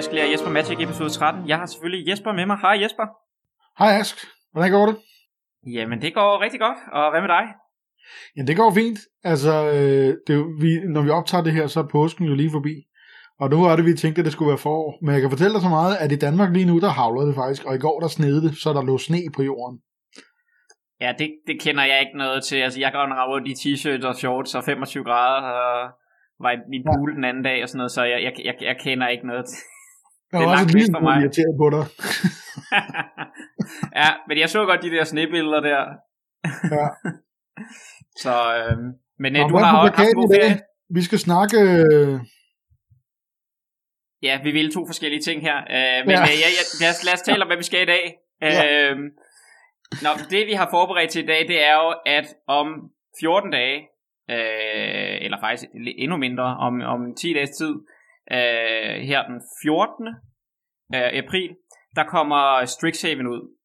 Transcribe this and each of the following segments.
Ask Lærer Jesper Magic episode 13. Jeg har selvfølgelig Jesper med mig. Hej Jesper. Hej Ask. Hvordan går det? Jamen det går rigtig godt. Og hvad med dig? Ja, det går fint. Altså, øh, det vi, når vi optager det her, så er påsken jo lige forbi. Og nu er det, vi tænkte, at det skulle være forår. Men jeg kan fortælle dig så meget, at i Danmark lige nu, der havler det faktisk. Og i går, der snede det, så der lå sne på jorden. Ja, det, det kender jeg ikke noget til. Altså, jeg går rundt i t-shirt og shorts og 25 grader. Og var i min pool ja. den anden dag og sådan noget, så jeg, jeg, jeg, jeg kender ikke noget til. Jeg er også lige for mig. irriteret på dig. ja, men jeg så godt de der snebilleder der. ja. så, øh, men Nå, du har også haft god ferie. Vi skal snakke... Øh, ja, vi vil to forskellige ting her. Øh, men ja. øh, ja, ja, lad, os, lad os tale om, hvad vi skal i dag. Ja. Øh, Nå, det vi har forberedt til i dag, det er jo, at om 14 dage, øh, eller faktisk endnu mindre, om, om 10 dages tid, øh, her den 14. Øh, april, der kommer Strixhaven ud.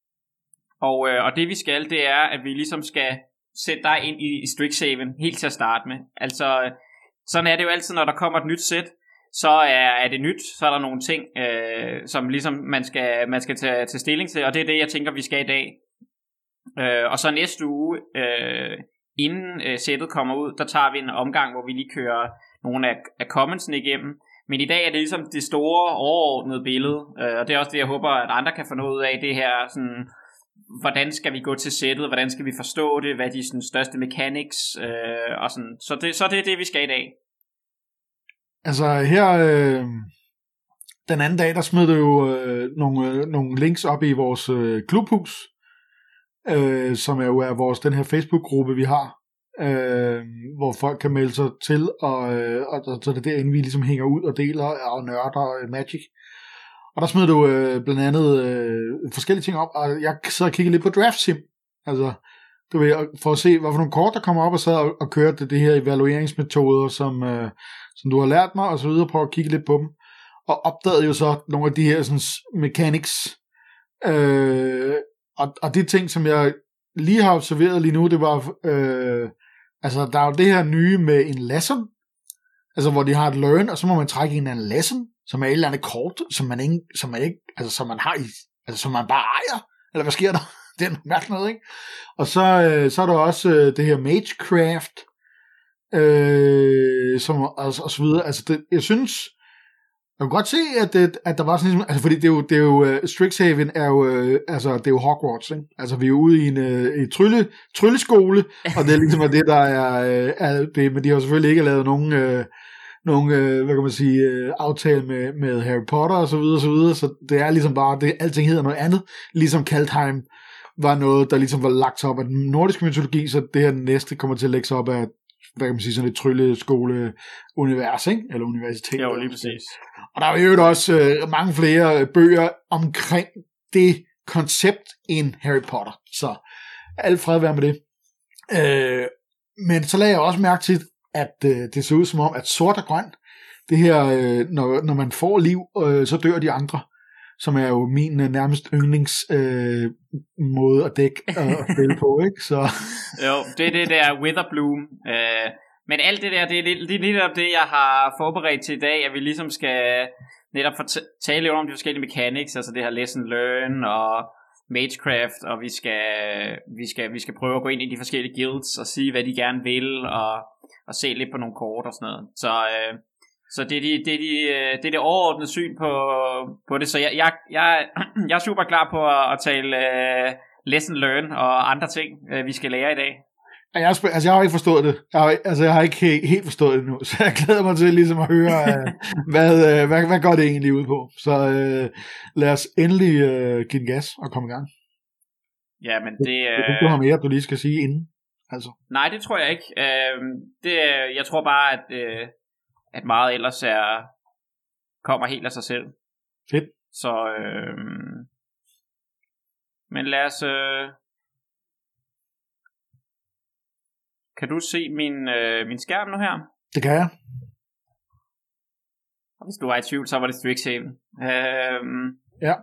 Og, øh, og det vi skal, det er, at vi ligesom skal sætte dig ind i, i Strixhaven helt til at starte med. Altså, sådan er det jo altid, når der kommer et nyt sæt, så er, er det nyt, så er der nogle ting, øh, som ligesom man skal, man skal tage, tage stilling til, og det er det, jeg tænker, vi skal i dag. Øh, og så næste uge, øh, inden øh, sættet kommer ud, der tager vi en omgang, hvor vi lige kører nogle af, af commons'ene igennem. Men i dag er det ligesom det store overordnede billede, øh, og det er også det, jeg håber, at andre kan få noget ud af, det her sådan, hvordan skal vi gå til sættet, hvordan skal vi forstå det, hvad er de sådan, største mechanics, øh, og sådan. Så det, så det er det, vi skal i dag. Altså her, øh, den anden dag, der smed du jo øh, nogle, øh, nogle links op i vores øh, klubhus, øh, som er jo er vores, den her Facebook-gruppe, vi har, øh, hvor folk kan melde sig til, og, og, og så er det derinde, vi ligesom hænger ud og deler og nørder øh, Magic. Og der smed du øh, blandt andet øh, forskellige ting op, og jeg sad og kiggede lidt på Draft Sim, altså du ved, for at se, hvad for nogle kort, der kommer op, og sad og, og kørte det her evalueringsmetoder, som, øh, som du har lært mig, og så videre, prøve at kigge lidt på dem, og opdagede jo så nogle af de her sådan, mechanics, øh, og, og de ting, som jeg lige har observeret lige nu, det var, øh, altså der er jo det her nye med en lesson, altså hvor de har et learn, og så må man trække en anden lesson, som er et eller andet kort, som man ikke, som man ikke, altså som man har i, altså som man bare ejer, eller hvad sker der? Det er mærkeligt noget, ikke? Og så, øh, så er der også øh, det her Magecraft, øh, som, og, og så videre. Altså, det, jeg synes, jeg kunne godt se, at, det, at der var sådan ligesom, altså fordi det er jo, det er jo øh, Strixhaven er jo, øh, altså det er jo Hogwarts, ikke? Altså vi er ude i en øh, en i trylle, trylleskole, og det er ligesom det, der er, er det, men de har selvfølgelig ikke lavet nogen, nogen hvad kan man sige, aftale med, med Harry Potter og så videre, og så videre, så det er ligesom bare, det, alting hedder noget andet, ligesom Kaldheim var noget, der ligesom var lagt op af den nordiske mytologi, så det her næste kommer til at lægge sig op af hvad kan man sige, sådan et trylleskole univers, ikke? Eller universitet. Jo, lige præcis. Og der er jo også øh, mange flere bøger omkring det koncept end Harry Potter. Så alt fred være med det. Øh, men så lagde jeg også mærke til, at øh, det ser ud som om, at sort og grøn, det her, øh, når, når man får liv, øh, så dør de andre som er jo min uh, nærmest yndlings øh, måde at dække og spille på, ikke? Så. jo, det er det der Witherbloom. Uh, men alt det der, det er, det, det er netop det, jeg har forberedt til i dag, at vi ligesom skal netop tale lidt om de forskellige mechanics, altså det her lesson learn og Magecraft, og vi skal, vi skal, vi skal prøve at gå ind i de forskellige guilds og sige, hvad de gerne vil, og, og se lidt på nogle kort og sådan noget. Så, uh, så det er, de, det, er de, øh, det er det overordnede syn på, på det. Så jeg, jeg, jeg, jeg er super klar på at, at tale uh, lesson learn og andre ting, uh, vi skal lære i dag. Jeg, altså, jeg har ikke forstået det. Jeg har, altså, jeg har ikke helt, helt forstået det nu, så jeg glæder mig til ligesom at høre, hvad, uh, hvad, hvad går det egentlig ud på. Så uh, lad os endelig uh, give den gas og komme i gang. Ja, men det... Jeg, du har mere, du lige skal sige inden. Altså. Nej, det tror jeg ikke. Uh, det, jeg tror bare, at... Uh, at meget ellers er kommer helt af sig selv. Fedt. Så, øh, men lad os, øh, kan du se min, øh, min skærm nu her? Det kan jeg. Hvis du var i tvivl, så var det Strixhaven. Øh, ja.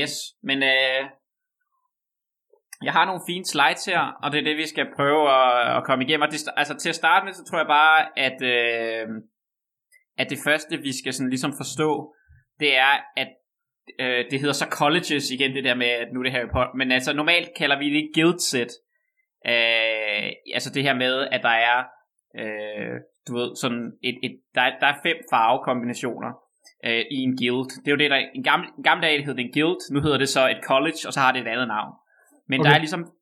Yes, men øh, jeg har nogle fine slides her, og det er det, vi skal prøve at, at komme igennem. Og det, altså til at starte med, så tror jeg bare, at, øh, at det første, vi skal sådan ligesom forstå, det er, at øh, det hedder så colleges igen, det der med, at nu er det Harry Potter, men altså normalt kalder vi det guild set. Øh, altså det her med, at der er, øh, du ved, sådan et, et, der, er, der er fem farvekombinationer øh, i en guild. Det er jo det, der en gammel, en gammel dag hed det en guild, nu hedder det så et college, og så har det et andet navn. Men okay. der er ligesom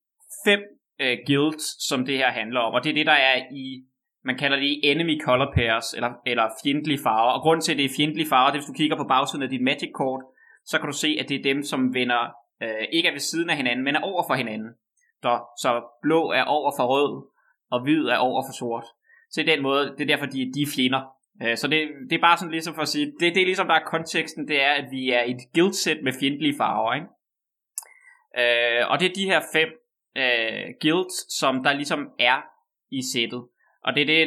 fem øh, guilds, som det her handler om, og det er det, der er i man kalder det enemy color pairs, eller, eller fjendtlige farver. Og grund til, at det er fjendtlige farver, det er, hvis du kigger på bagsiden af dit magic kort, så kan du se, at det er dem, som vender, øh, ikke er ved siden af hinanden, men er over for hinanden. Der, så blå er over for rød, og hvid er over for sort. Så er den måde, det er derfor, de, de er fjender. Øh, så det, det er bare sådan ligesom for at sige, det, det er ligesom, der er konteksten, det er, at vi er et guildsæt med fjendtlige farver, ikke? Øh, og det er de her fem øh, guilds, som der ligesom er i sættet. Og det er det,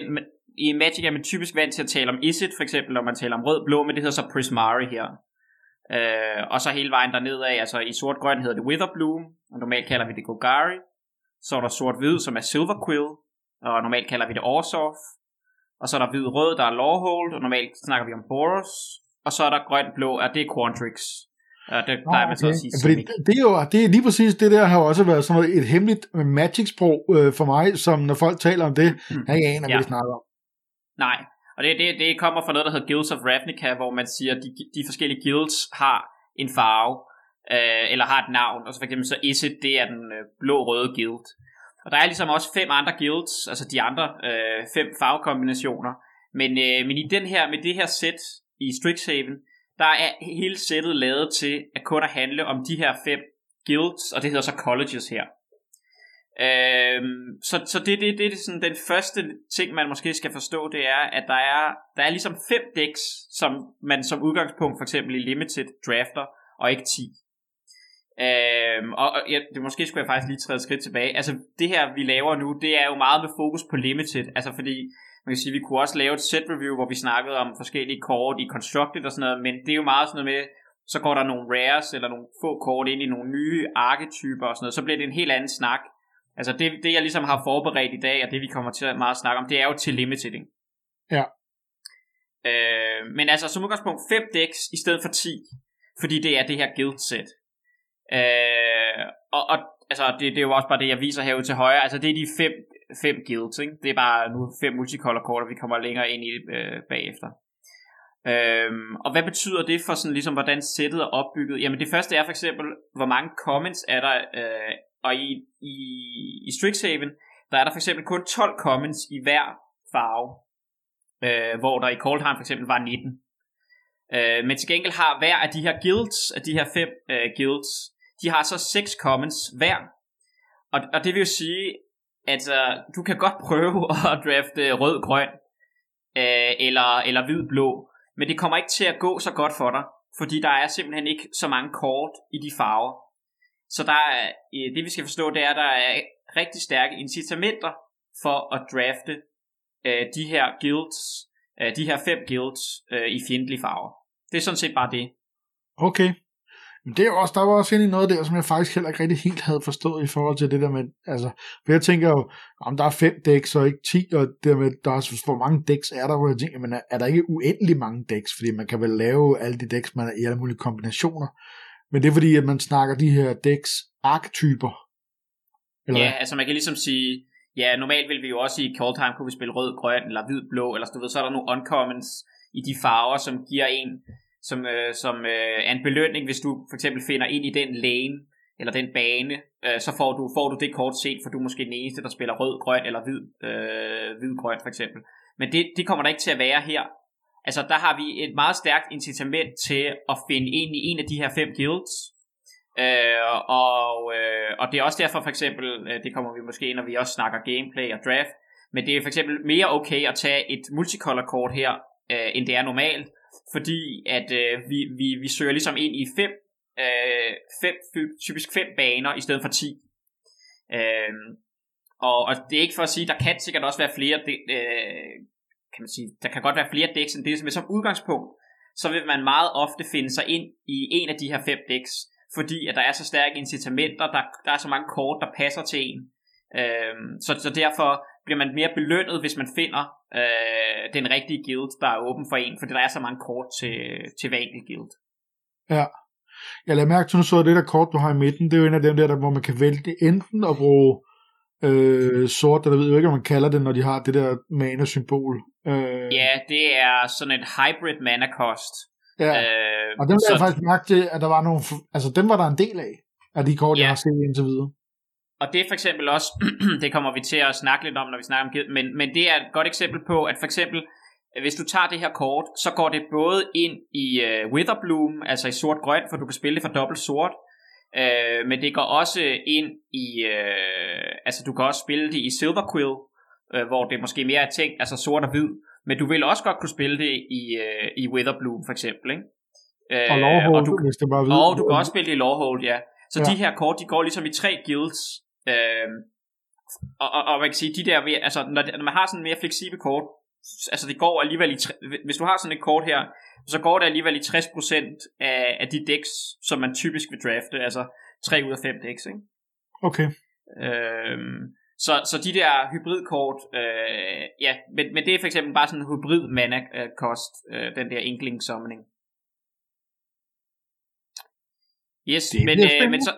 i Magic er man typisk vant til at tale om Isid, for eksempel, når man taler om rød-blå, men det hedder så Prismari her. Øh, og så hele vejen dernede af, altså i sort-grøn hedder det Witherbloom, og normalt kalder vi det Golgari. Så er der sort-hvid, som er Silverquill, og normalt kalder vi det Orsorf. Og så er der hvid-rød, der er Lawhold, og normalt snakker vi om Boros. Og så er der grøn-blå, og det er Quantrix. Ja, det plejer man så at sige. Fordi det er jo det er lige præcis det der har også været sådan et hemmeligt magic-sprog øh, for mig, som når folk taler om det, mm. jeg aner, ja. hvad de snakker om. Nej, og det, det, det kommer fra noget, der hedder Guilds of Ravnica, hvor man siger, at de, de forskellige guilds har en farve, øh, eller har et navn, og så for eksempel så Isid, det er den øh, blå-røde guild. Og der er ligesom også fem andre guilds, altså de andre øh, fem farvekombinationer, men, øh, men i den her, med det her sæt i Strixhaven, der er hele sættet lavet til at kun at handle om de her fem guilds, og det hedder så colleges her. Øhm, så, så det, det, det er sådan den første ting, man måske skal forstå, det er, at der er, der er ligesom fem decks, som man som udgangspunkt for eksempel i Limited drafter, og ikke 10. Øhm, og og ja, det måske skulle jeg faktisk lige træde et skridt tilbage. Altså det her vi laver nu, det er jo meget med fokus på Limited, altså fordi man kan sige, vi kunne også lave et set review, hvor vi snakkede om forskellige kort i Constructed og sådan noget, men det er jo meget sådan noget med, så går der nogle rares eller nogle få kort ind i nogle nye arketyper og sådan noget, så bliver det en helt anden snak. Altså det, det jeg ligesom har forberedt i dag, og det vi kommer til at meget snakke om, det er jo til limiting. Ja. Øh, men altså som udgangspunkt 5 decks i stedet for 10, fordi det er det her guild set. Øh, og, og altså det, det er jo også bare det, jeg viser herude til højre. Altså det er de fem fem guilds, ikke? Det er bare nu fem multicolor kort, og vi kommer længere ind i det øh, bagefter. Øhm, og hvad betyder det for sådan ligesom, hvordan sættet er opbygget? Jamen det første er for eksempel, hvor mange comments er der, øh, og i, i, i Strixhaven, der er der for eksempel kun 12 comments i hver farve, øh, hvor der i Coldheim for eksempel var 19. Øh, men til gengæld har hver af de her guilds, af de her fem øh, guilds, de har så seks comments hver. Og, og det vil jo sige, Altså, du kan godt prøve at drafte rød-grøn, øh, eller, eller hvid-blå, men det kommer ikke til at gå så godt for dig, fordi der er simpelthen ikke så mange kort i de farver. Så der er, øh, det vi skal forstå, det er, at der er rigtig stærke incitamenter for at drafte øh, de her guilds, øh, de her fem guilds øh, i fjendtlige farver. Det er sådan set bare det. Okay. Men det er også, der var også egentlig noget der, som jeg faktisk heller ikke rigtig helt havde forstået i forhold til det der med, altså, for jeg tænker jo, om der er fem dæks og ikke ti, og det med, der er, hvor mange dæks er der, hvor jeg tænker, men er, er der ikke uendelig mange dæks, fordi man kan vel lave alle de dæks, man er i alle mulige kombinationer, men det er fordi, at man snakker de her dæks arketyper. Eller ja, hvad? altså man kan ligesom sige, ja, normalt vil vi jo også i Cold Time kunne vi spille rød, grøn eller hvid, blå, eller så, du ved, så er der nogle uncommons i de farver, som giver en som, øh, som øh, er en belønning, hvis du for eksempel finder ind i den lane, eller den bane, øh, så får du, får du det kort set, for du er måske den eneste, der spiller rød, grøn eller hvid, øh, hvid grøn for eksempel. Men det, det kommer der ikke til at være her. Altså der har vi et meget stærkt incitament til at finde ind i en af de her fem guilds, Øh, og, øh, og det er også derfor for eksempel, øh, det kommer vi måske ind, når vi også snakker gameplay og draft, men det er for eksempel mere okay at tage et multicolor kort her, øh, end det er normalt, fordi at øh, vi, vi, vi søger ligesom ind i fem, øh, fem, typisk fem baner i stedet for 10. Øh, og, og det er ikke for at sige, der kan sikkert også være flere, det, øh, kan man sige, der kan godt være flere dæks end det, men som udgangspunkt, så vil man meget ofte finde sig ind i en af de her fem dæks, fordi at der er så stærke incitamenter, der, der er så mange kort, der passer til en. Øh, så, så derfor bliver man mere belønnet, hvis man finder øh, den rigtige guild, der er åben for en, fordi der er så mange kort til, til hver enkelt guild. Ja. Jeg lader mærke til, nu så det der kort, du har i midten, det er jo en af dem der, der hvor man kan vælge enten at bruge øh, sort, eller jeg ved ikke, hvad man kalder det, når de har det der mana-symbol. Øh, ja, det er sådan et hybrid mana cost. Ja, øh, og dem der så... jeg faktisk mærke til, at der var nogle, altså dem var der en del af, af de kort, ja. jeg har set indtil videre. Og det er for eksempel også, det kommer vi til at snakke lidt om, når vi snakker om men, men det er et godt eksempel på, at for eksempel, hvis du tager det her kort, så går det både ind i uh, Witherbloom, altså i sort-grøn, for du kan spille det for dobbelt sort, uh, men det går også ind i, uh, altså du kan også spille det i Silver Quill, uh, hvor det måske mere er tænkt, altså sort og hvid, men du vil også godt kunne spille det i, uh, i Witherbloom for eksempel, ikke? Uh, og Lawhold, og du, hvis det bare ved. Og du kan også spille det i Lawhold, ja. Så ja. de her kort, de går ligesom i tre guilds, Øh, og, og, og man kan sige, de der, altså når, når man har sådan en mere fleksibel kort, altså det går alligevel i, hvis du har sådan et kort her, så går det alligevel i 60% af, af de decks, som man typisk vil drafte, altså 3 ud af 5 decks, ikke? Okay. Øhm, så, så de der hybridkort, øh, ja, men, men det er for eksempel bare sådan en hybrid mana øh, kost, øh, den der inkling summoning. Yes, men, øh, men så,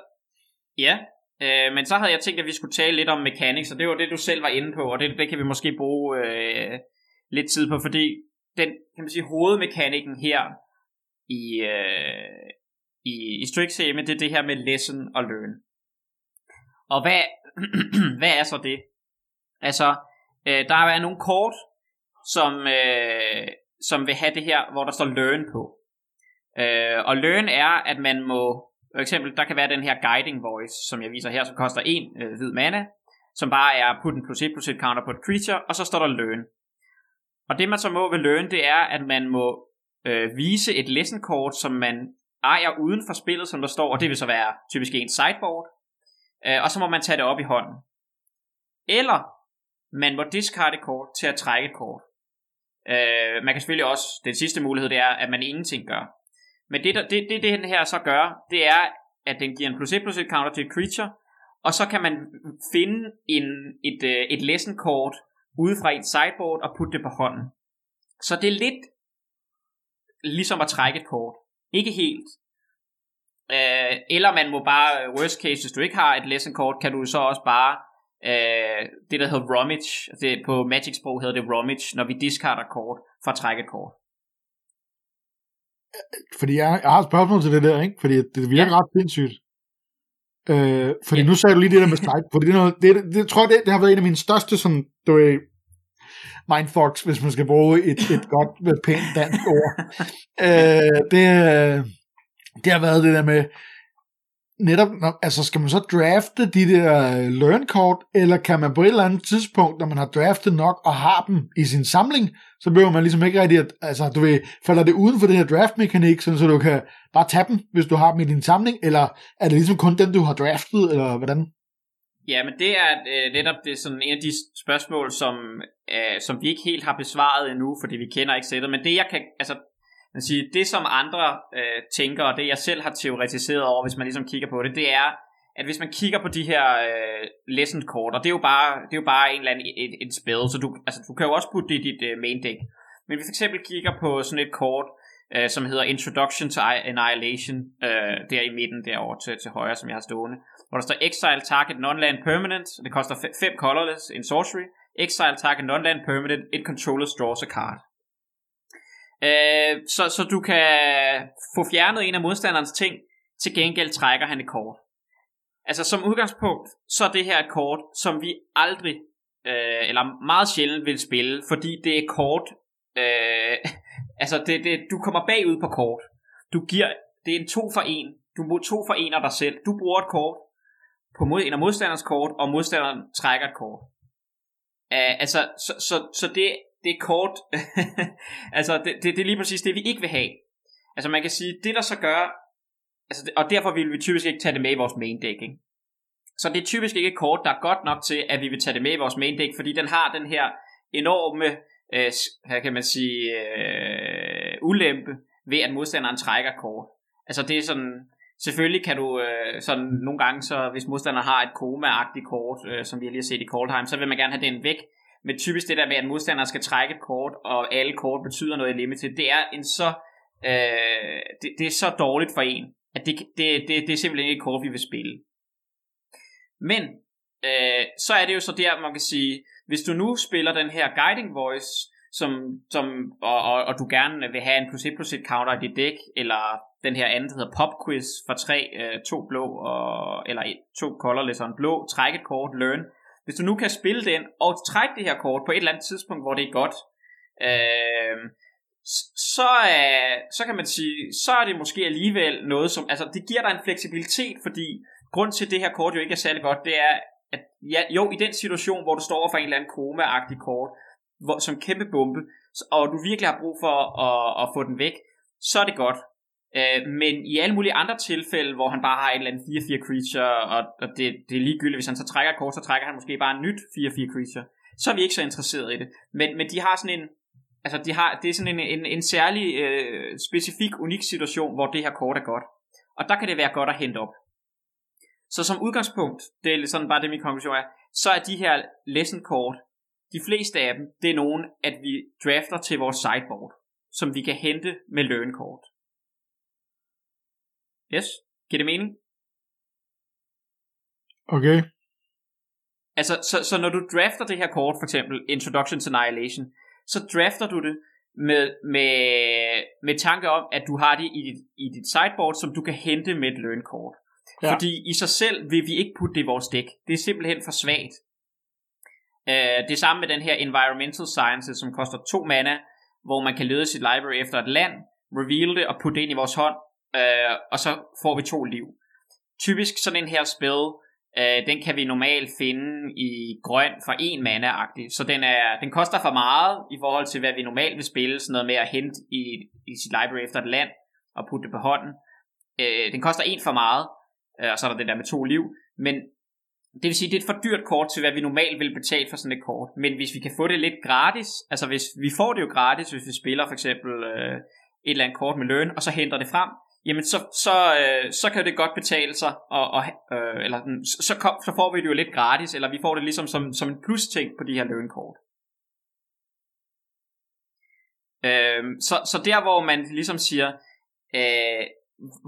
ja, Øh, men så havde jeg tænkt, at vi skulle tale lidt om mechanics, og det var det, du selv var inde på, og det, det kan vi måske bruge øh, lidt tid på, fordi den, kan man sige, hovedmekanikken her i, øh, i, i Strixhaven, det er det her med lesson og learn. Og hvad, hvad er så det? Altså, øh, der er nogle kort, som, øh, som vil have det her, hvor der står learn på. Øh, og learn er, at man må for eksempel, der kan være den her guiding voice, som jeg viser her, som koster en øh, hvid mana, som bare er put en plus 1 plus 1 counter på et creature, og så står der learn. Og det man så må ved learn, det er, at man må øh, vise et lesson kort, som man ejer uden for spillet, som der står, og det vil så være typisk en sideboard, øh, og så må man tage det op i hånden. Eller man må discard et kort til at trække et kort. Øh, man kan selvfølgelig også, den sidste mulighed, det er, at man ingenting gør. Men det, der, det, det, det her så gør, det er, at den giver en plus 1 plus 1 counter til et creature, og så kan man finde en, et, øh, et lesson kort ude fra et sideboard og putte det på hånden. Så det er lidt ligesom at trække et kort. Ikke helt. Øh, eller man må bare, øh, worst case, hvis du ikke har et lesson kort, kan du så også bare, øh, det der hedder rummage, det, på Magic sprog hedder det rummage, når vi discarder kort for at trække et kort fordi jeg, jeg har et spørgsmål til det der, ikke? Fordi det virker ja. ret sindssygt. Øh, fordi ja. nu sagde du lige det der med strike, fordi det, er noget, det, det, det, tror jeg, det, det har været en af mine største sådan, du ved, mindfucks, hvis man skal bruge et, et godt, pænt dansk ord. øh, det, det har været det der med, netop, når, altså skal man så drafte de der øh, learn-kort, eller kan man på et eller andet tidspunkt, når man har draftet nok og har dem i sin samling, så behøver man ligesom ikke rigtig, at, altså du ved, falder det uden for det her draft-mekanik, så du kan bare tage dem, hvis du har dem i din samling, eller er det ligesom kun dem, du har draftet, eller hvordan? Ja, men det er øh, netop det, sådan en af de spørgsmål, som, øh, som vi ikke helt har besvaret endnu, fordi vi kender ikke sættet, men det jeg kan, altså man siger, det som andre øh, tænker, og det jeg selv har teoretiseret over, hvis man ligesom kigger på det, det er, at hvis man kigger på de her øh, lesson kort, og det er jo bare, det er jo bare en eller anden et, et spil, så du, altså, du kan jo også putte det i dit øh, main deck. Men hvis vi for eksempel kigger på sådan et kort, øh, som hedder Introduction to Annihilation, øh, der i midten derovre til, til højre, som jeg har stående, hvor der står Exile Target Non-Land Permanent, og det koster 5 colorless, en sorcery, Exile Target Non-Land Permanent, it controller draws a card. Øh, så, så du kan få fjernet en af modstanderens ting, til gengæld trækker han et kort. Altså som udgangspunkt, så er det her et kort, som vi aldrig, øh, eller meget sjældent vil spille, fordi det er kort, øh, altså det, det, du kommer bagud på kort. Du giver, det er en to for en. Du må to for en af dig selv. Du bruger et kort på mod, en af modstanderens kort, og modstanderen trækker et kort. Uh, altså, så, så, så det det er kort. altså, det, det, det er lige præcis det, vi ikke vil have. Altså, man kan sige, det der så gør, altså, og derfor vil vi typisk ikke tage det med i vores main deck, ikke? Så det er typisk ikke et kort, der er godt nok til, at vi vil tage det med i vores main deck, fordi den har den her enorme, øh, kan man sige, øh, ulempe ved, at modstanderen trækker kort. Altså det er sådan, selvfølgelig kan du øh, sådan nogle gange, så hvis modstanderen har et koma-agtigt kort, øh, som vi lige har set i Coldheim, så vil man gerne have den væk, men typisk det der med, at modstanderen skal trække et kort, og alle kort betyder noget i limited, det er en så øh, det, det er så dårligt for en, at det, det, det, det er simpelthen ikke et kort, vi vil spille. Men øh, så er det jo så der, man kan sige, hvis du nu spiller den her Guiding Voice, som, som, og, og, og du gerne vil have en plus 1 plus 1 counter i dit dæk, eller den her anden, der hedder Pop Quiz for tre, øh, to blå, og, eller et, to colorless og en blå, træk et kort, learn. Hvis du nu kan spille den, og trække det her kort på et eller andet tidspunkt, hvor det er godt, øh, så, øh, så kan man sige, så er det måske alligevel noget, som, altså det giver dig en fleksibilitet, fordi grund til, at det her kort jo ikke er særlig godt, det er, at ja, jo, i den situation, hvor du står over for en eller anden koma-agtig kort, hvor, som kæmpe bombe, og du virkelig har brug for at, at få den væk, så er det godt. Øh, men i alle mulige andre tilfælde, hvor han bare har et eller anden 4-4 creature, og, og det, det er ligegyldigt, hvis han så trækker et kort, så trækker han måske bare en nyt 4-4 creature, så er vi ikke så interesseret i det. Men, men de har sådan en, altså de har, det er sådan en, en, en særlig øh, specifik, unik situation, hvor det her kort er godt. Og der kan det være godt at hente op. Så som udgangspunkt, det er sådan bare det min konklusion er, så er de her lesson kort, de fleste af dem, det er nogen, at vi drafter til vores sideboard, som vi kan hente med learn kort. Yes, giver det mening? Okay. Altså, så, så når du drafter det her kort, for eksempel Introduction to Annihilation, så drafter du det med, med, med tanke om, at du har det i dit, i dit sideboard, som du kan hente med et learn kort. Ja. Fordi i sig selv vil vi ikke putte det i vores dæk. Det er simpelthen for svagt. Uh, det samme med den her Environmental Sciences, som koster to mana, hvor man kan lede sit library efter et land, reveal det og putte det ind i vores hånd, øh, og så får vi to liv. Typisk sådan en her spil, øh, den kan vi normalt finde i grøn for en mana-agtig, så den, er, den koster for meget i forhold til, hvad vi normalt vil spille, sådan noget med at hente i, i sit library efter et land og putte det på hånden. Øh, den koster en for meget, øh, og så er der det der med to liv, men det vil sige, det er et for dyrt kort til, hvad vi normalt vil betale for sådan et kort. Men hvis vi kan få det lidt gratis, altså hvis vi får det jo gratis, hvis vi spiller for eksempel øh, et eller andet kort med løn, og så henter det frem, jamen så, så, øh, så kan det godt betale sig, og, og, øh, eller mm, så, kom, så får vi det jo lidt gratis, eller vi får det ligesom som, som en plus ting på de her lønkort. Øh, så, så der hvor man ligesom siger, øh,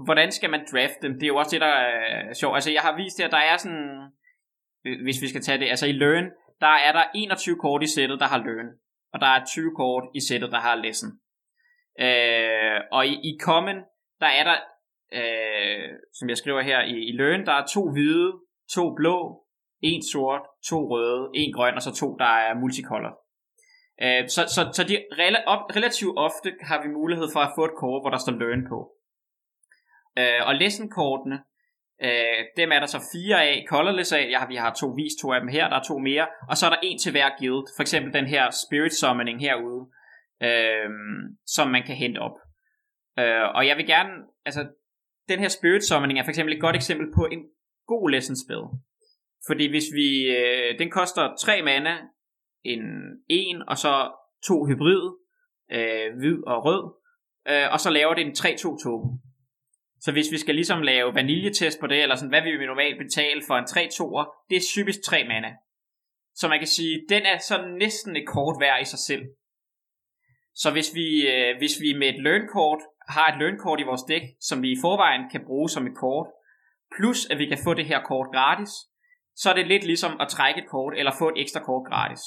hvordan skal man draft dem, det er jo også det der er sjovt. Altså jeg har vist her, der er sådan øh, hvis vi skal tage det, altså i Learn, der er der 21 kort i sættet, der har Learn, og der er 20 kort i sættet, der har Lesson. Øh, og i, i Common, der er der, øh, som jeg skriver her i, i Learn, der er to hvide, to blå, en sort, to røde, en grøn, og så to, der er multicolor. Øh, så, så, så de rela- op, relativt ofte har vi mulighed for at få et kort, hvor der står Learn på. Øh, og lesson-kortene, Øh, dem er der så fire af, colorless af. Jeg har, vi har to vist to af dem her, der er to mere. Og så er der en til hver guild. For eksempel den her Spirit Summoning herude, øh, som man kan hente op. Øh, og jeg vil gerne, altså den her Spirit Summoning er for eksempel et godt eksempel på en god lesson spell. Fordi hvis vi, øh, den koster 3 mana, en 1 og så to hybrid, øh, hvid og rød, øh, og så laver det en 3-2 token. Så hvis vi skal ligesom lave vaniljetest på det, eller sådan, hvad vil vi normalt betale for en 3-2'er, det er typisk 3 mana. Så man kan sige, den er sådan næsten et kort værd i sig selv. Så hvis vi, øh, hvis vi med et learn-kort har et learn-kort i vores dæk, som vi i forvejen kan bruge som et kort, plus at vi kan få det her kort gratis, så er det lidt ligesom at trække et kort, eller få et ekstra kort gratis.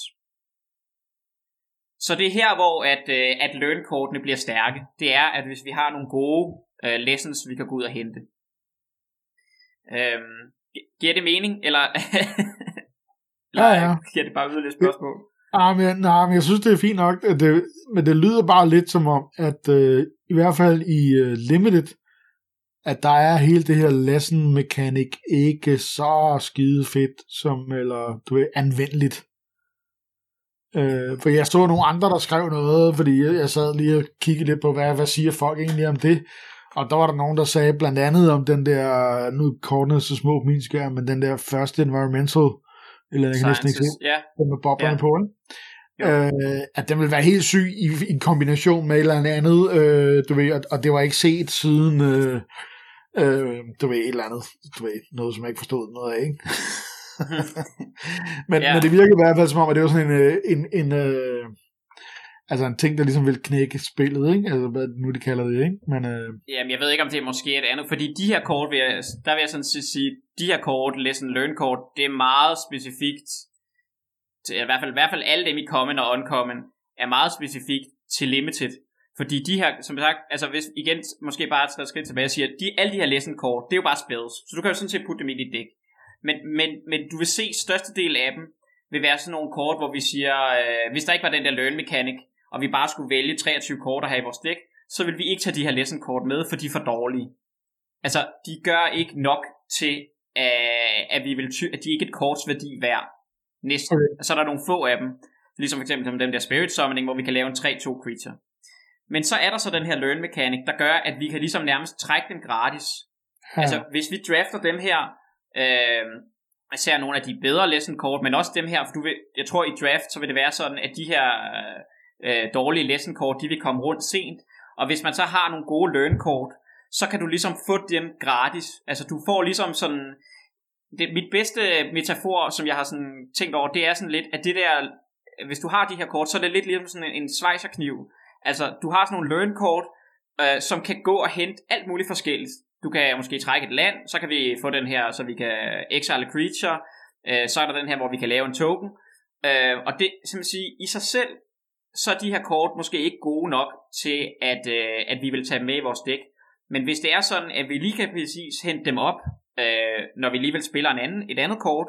Så det er her, hvor at, øh, at learn-kortene bliver stærke. Det er, at hvis vi har nogle gode uh, lessons, vi kan gå ud og hente. Øhm, giver det mening, eller, eller ja, ja. giver det bare yderligere spørgsmål? Ja, men, nej, men jeg synes, det er fint nok, at det, men det lyder bare lidt som om, at øh, i hvert fald i øh, Limited, at der er hele det her lesson mechanic ikke så skide fedt, som, eller du ved, anvendeligt. Øh, for jeg så nogle andre, der skrev noget, fordi jeg, jeg sad lige og kiggede lidt på, hvad, hvad siger folk egentlig om det. Og der var der nogen, der sagde blandt andet om den der, nu kortene så små på min skærm, men den der første environmental, eller jeg kan næsten ikke se, yeah. den med boblerne yeah. på den. Øh, at den ville være helt syg i, i en kombination med et eller andet, øh, du ved, og, og det var ikke set siden, øh, øh, du ved, et eller andet, du ved, noget som jeg ikke forstod noget af, ikke? men, yeah. men det virker i hvert fald som om, at det var sådan en, øh, en, en, en, øh, altså en ting, der ligesom vil knække spillet, ikke? Altså, hvad nu de kalder det, ikke? Men, øh... Jamen, jeg ved ikke, om det er måske et andet, fordi de her kort, vil jeg, der vil jeg sådan sige, de her kort, lesson learn kort, det er meget specifikt, til, i, hvert fald, i hvert fald alle dem i common og uncommon, er meget specifikt til limited. Fordi de her, som sagt, altså hvis igen, måske bare et skridt tilbage, siger, de, alle de her lesson kort, det er jo bare spells, så du kan jo sådan set putte dem i dit dæk. Men, men, men du vil se, størstedelen af dem vil være sådan nogle kort, hvor vi siger, øh, hvis der ikke var den der learn mechanic, og vi bare skulle vælge 23 kort at have i vores dæk, så vil vi ikke tage de her lesson kort med, for de er for dårlige. Altså, de gør ikke nok til, øh, at, vi vil ty- at de ikke er et korts værdi værd. Næsten. Okay. Så er der nogle få af dem, ligesom for eksempel dem der Spirit Summoning, hvor vi kan lave en 3-2 creature. Men så er der så den her learn mechanic, der gør, at vi kan ligesom nærmest trække dem gratis. Ja. Altså, hvis vi drafter dem her, øh, især nogle af de bedre lesson kort, men også dem her, for du vil, jeg tror i draft, så vil det være sådan, at de her øh, dårlige lesson kort, de vil komme rundt sent, og hvis man så har nogle gode learn kort, så kan du ligesom få dem gratis. Altså du får ligesom sådan, det, mit bedste metafor, som jeg har sådan tænkt over, det er sådan lidt, at det der, hvis du har de her kort, så er det lidt ligesom sådan en, en svejserkniv. Altså du har sådan nogle learn kort, øh, som kan gå og hente alt muligt forskelligt. Du kan måske trække et land, så kan vi få den her, så vi kan exile creature, øh, så er der den her, hvor vi kan lave en token, øh, og det, som sige, i sig selv, så er de her kort måske ikke gode nok til, at, øh, at vi vil tage dem med i vores dæk. Men hvis det er sådan, at vi lige kan præcis hente dem op, øh, når vi alligevel spiller en anden, et andet kort,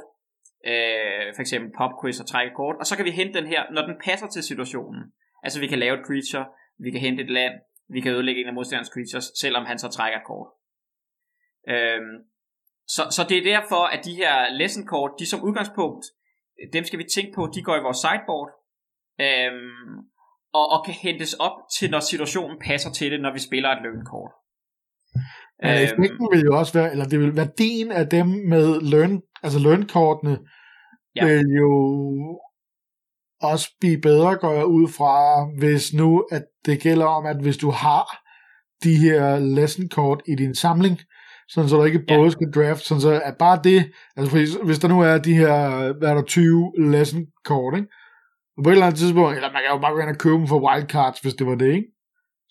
øh, for eksempel pop quiz og trække kort, og så kan vi hente den her, når den passer til situationen. Altså vi kan lave et creature, vi kan hente et land, vi kan ødelægge en af modstanderens creatures, selvom han så trækker et kort. Øh, så, så det er derfor, at de her lesson kort, de som udgangspunkt, dem skal vi tænke på, de går i vores sideboard, øhm, og, og kan hentes op til, når situationen passer til det, når vi spiller et lønkort. Men øhm, effekten vil jo også være, eller det vil værdien af dem med learn, altså learnkortene, ja. vil jo også blive bedre, går jeg ud fra, hvis nu, at det gælder om, at hvis du har de her lesson kort i din samling, sådan så du ikke både ja. skal draft, sådan så at bare det, altså hvis der nu er de her, hvad er der, 20 lesson kort, ikke? Og på et eller andet tidspunkt, eller man kan jo bare gå ind og købe dem for wildcards, hvis det var det, ikke?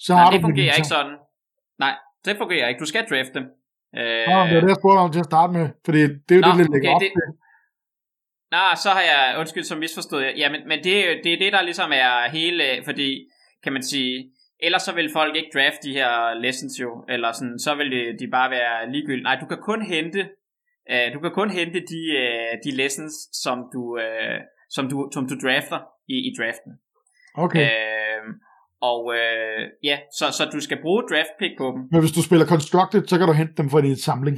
Så Nej, har det du fungerer ikke sådan. Nej, det fungerer ikke. Du skal drafte dem. Øh... Nå, det er det, jeg spurgte om til at starte med, fordi det er jo Nå, det, det lægger okay, op det... til. Nå, så har jeg, undskyld, så misforstået jeg. Ja, men, men det, det er det, der ligesom er hele, fordi, kan man sige, ellers så vil folk ikke draft de her lessons jo, eller sådan, så vil de bare være ligegyldige. Nej, du kan kun hente, uh, du kan kun hente de, uh, de lessons, som du, uh, som du, som du drafter i, i draften. Okay. Øh, og øh, ja, så, så du skal bruge draft pick på dem. Men hvis du spiller Constructed, så kan du hente dem fra din samling.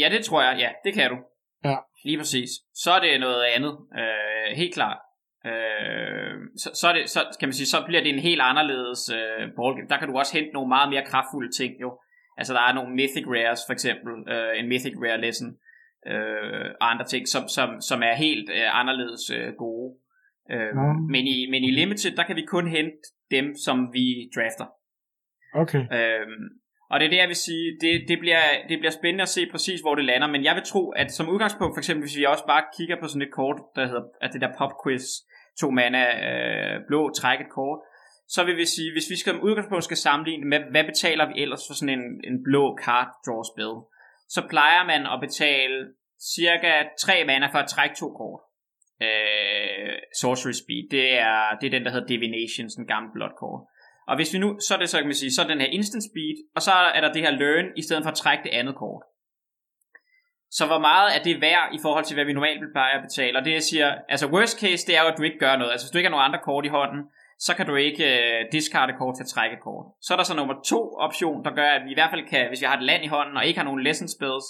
Ja, det tror jeg. Ja, det kan du. Ja. Lige præcis. Så er det noget andet. Øh, helt klart. Øh, så, så, er det, så, kan man sige, så bliver det en helt anderledes øh, ballgame. Der kan du også hente nogle meget mere kraftfulde ting jo. Altså der er nogle Mythic Rares for eksempel, øh, en Mythic Rare Lesson, øh, og andre ting, som, som, som er helt øh, anderledes øh, gode. Øh, ja. men, i, men i Limited, der kan vi kun hente dem, som vi drafter. Okay. Øh, og det er det, jeg vil sige, det, det, bliver, det bliver spændende at se præcis, hvor det lander, men jeg vil tro, at som udgangspunkt, for eksempel hvis vi også bare kigger på sådan et kort, der hedder, at det der pop quiz, to mana øh, blå, træk et kort, så vil vi sige, hvis vi skal udgangspunkt skal sammenligne med, hvad betaler vi ellers for sådan en, en blå card draw spil, så plejer man at betale cirka 3 mana for at trække to kort. Øh, Sorcery Speed, det er, det er den, der hedder Divination, sådan en gammel blot kort. Og hvis vi nu, så er det så kan man sige, så er den her Instant Speed, og så er der det her Learn, i stedet for at trække det andet kort. Så hvor meget er det værd i forhold til, hvad vi normalt vil at betale? Og det jeg siger, altså worst case, det er jo, at du ikke gør noget. Altså hvis du ikke har nogen andre kort i hånden, så kan du ikke øh, discarde kort til at trække kort. Så er der så nummer to option, der gør, at vi i hvert fald kan, hvis vi har et land i hånden, og ikke har nogen lesson spells,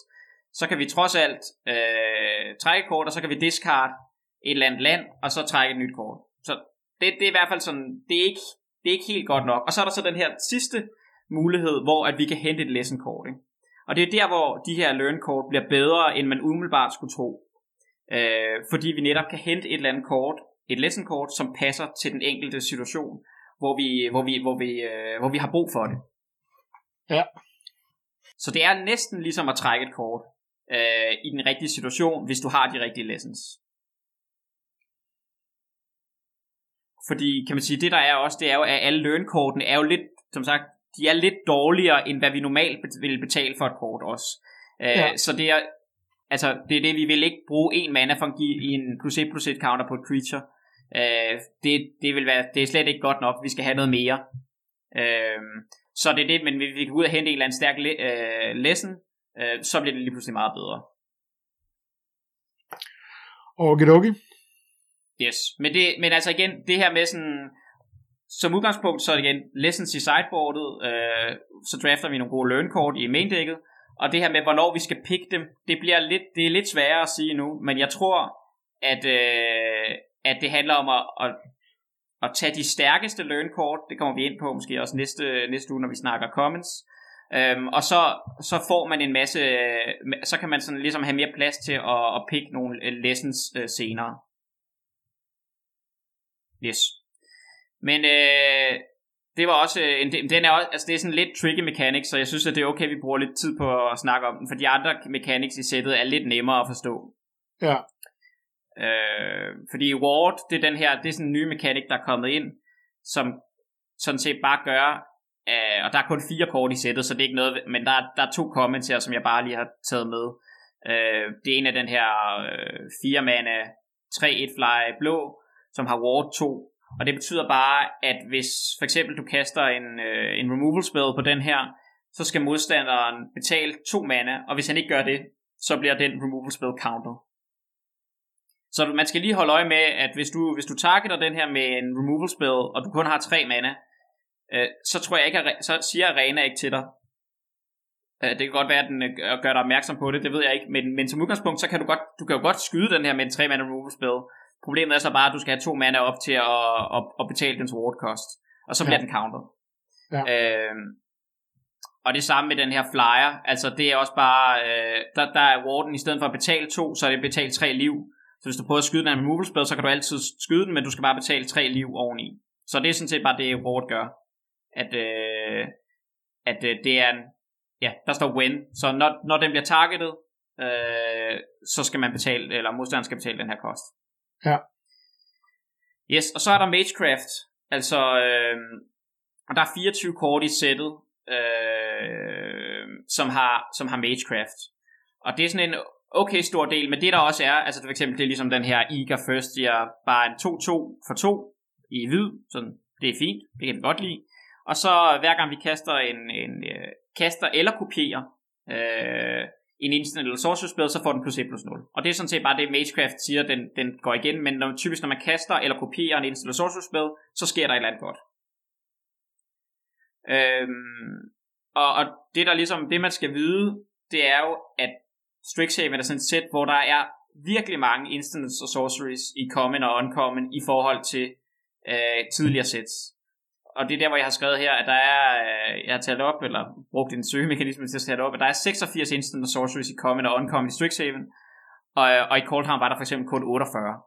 så kan vi trods alt øh, trække kort, og så kan vi discard et eller andet land, og så trække et nyt kort. Så det, det er i hvert fald sådan, det er, ikke, det er ikke helt godt nok. Og så er der så den her sidste mulighed, hvor at vi kan hente et lesson kort. Ikke? Og det er der, hvor de her learn kort bliver bedre, end man umiddelbart skulle tro. Øh, fordi vi netop kan hente et eller andet kort, et lesson kort, som passer til den enkelte situation, hvor vi, hvor vi, hvor vi, øh, hvor vi har brug for det. Ja. Så det er næsten ligesom at trække et kort øh, i den rigtige situation, hvis du har de rigtige lessons. Fordi kan man sige, det der er også, det er jo, at alle lønkortene er jo lidt, som sagt, de er lidt dårligere, end hvad vi normalt vil betale for et kort også. Øh, ja. Så det er, altså, det er det, vi vil ikke bruge en mana for at give i en plus 1 plus 1 counter på et creature. Øh, det, det, vil være, det er slet ikke godt nok, vi skal have noget mere. Øh, så det er det, men hvis vi kan ud og hente en eller anden stærk le- øh, lesson, øh, så bliver det lige pludselig meget bedre. Okidoki. Yes, men, det, men altså igen, det her med sådan, som udgangspunkt, så igen lessons i sideboardet, øh, så drafter vi nogle gode learn-kort i main-dækket, og det her med, hvornår vi skal pick dem, det bliver lidt, det er lidt sværere at sige nu, men jeg tror, at, øh, at det handler om at, at, at tage de stærkeste learn-kort, det kommer vi ind på måske også næste, næste uge, når vi snakker comments, Øhm, og så, så får man en masse, så kan man sådan ligesom have mere plads til at, at pick nogle øh, lessons øh, senere. Yes. Men øh, det var også, en, den er også, altså det er sådan lidt tricky mechanics, så jeg synes, at det er okay, at vi bruger lidt tid på at snakke om den, for de andre mechanics i sættet er lidt nemmere at forstå. Ja. Øh, fordi Ward, det er den her, det er sådan en ny mekanik, der er kommet ind, som sådan set bare gør, øh, og der er kun fire kort i sættet, så det er ikke noget, men der, der er to comments her, som jeg bare lige har taget med. Øh, det ene er den her øh, 4 mana 3-1 fly blå, som har Ward 2, og det betyder bare, at hvis for eksempel du kaster en, øh, en removal spell på den her, så skal modstanderen betale to mana, og hvis han ikke gør det, så bliver den removal spell counter. Så man skal lige holde øje med, at hvis du, hvis du targeter den her med en removal spell, og du kun har tre mana, øh, så tror jeg ikke, at, så siger arena ikke til dig. Øh, det kan godt være, at den øh, gør dig opmærksom på det, det ved jeg ikke, men, men som udgangspunkt, så kan du godt, du kan jo godt skyde den her med en tre mana removal spell, Problemet er så bare, at du skal have to mana op til at, at, at betale dens ward cost. Og så bliver ja. den counter. Ja. Øhm, og det samme med den her flyer. Altså det er også bare, øh, der, der er warden i stedet for at betale to, så er det betalt tre liv. Så hvis du prøver at skyde den af removal spell, så kan du altid skyde den, men du skal bare betale tre liv oveni. Så det er sådan set bare det, ward gør. At, øh, at øh, det er en, ja, der står win. Så når, når den bliver targetet, øh, så skal man betale, eller modstanderen skal betale den her kost. Ja. Yes, og så er der Magecraft. Altså, øh, og der er 24 kort i sættet, øh, som, har, som har Magecraft. Og det er sådan en okay stor del, men det der også er, altså for eksempel det er ligesom den her Eager First Year, bare en 2-2 for 2 i hvid, sådan, det er fint, det kan vi godt lide. Og så hver gang vi kaster en, en uh, kaster eller kopierer øh, en instant eller sorcerer spell, så får den plus 1 plus 0. Og det er sådan set bare det, Magecraft siger, den, den går igen, men når, typisk når man kaster eller kopierer en instant eller sorcerer spell, så sker der et eller andet godt. Øhm, og, og det der ligesom, det man skal vide, det er jo, at Strixhaven er sådan et sæt, hvor der er virkelig mange instants og sorceries i common og uncommon i forhold til øh, tidligere sets og det er der, hvor jeg har skrevet her, at der er, øh, jeg har talt op, eller brugt en søgemekanisme til at sætte op, at der er 86 instant og sorceries i Common og Uncommon i Strixhaven, og, og i Coldharm var der for eksempel kun 48.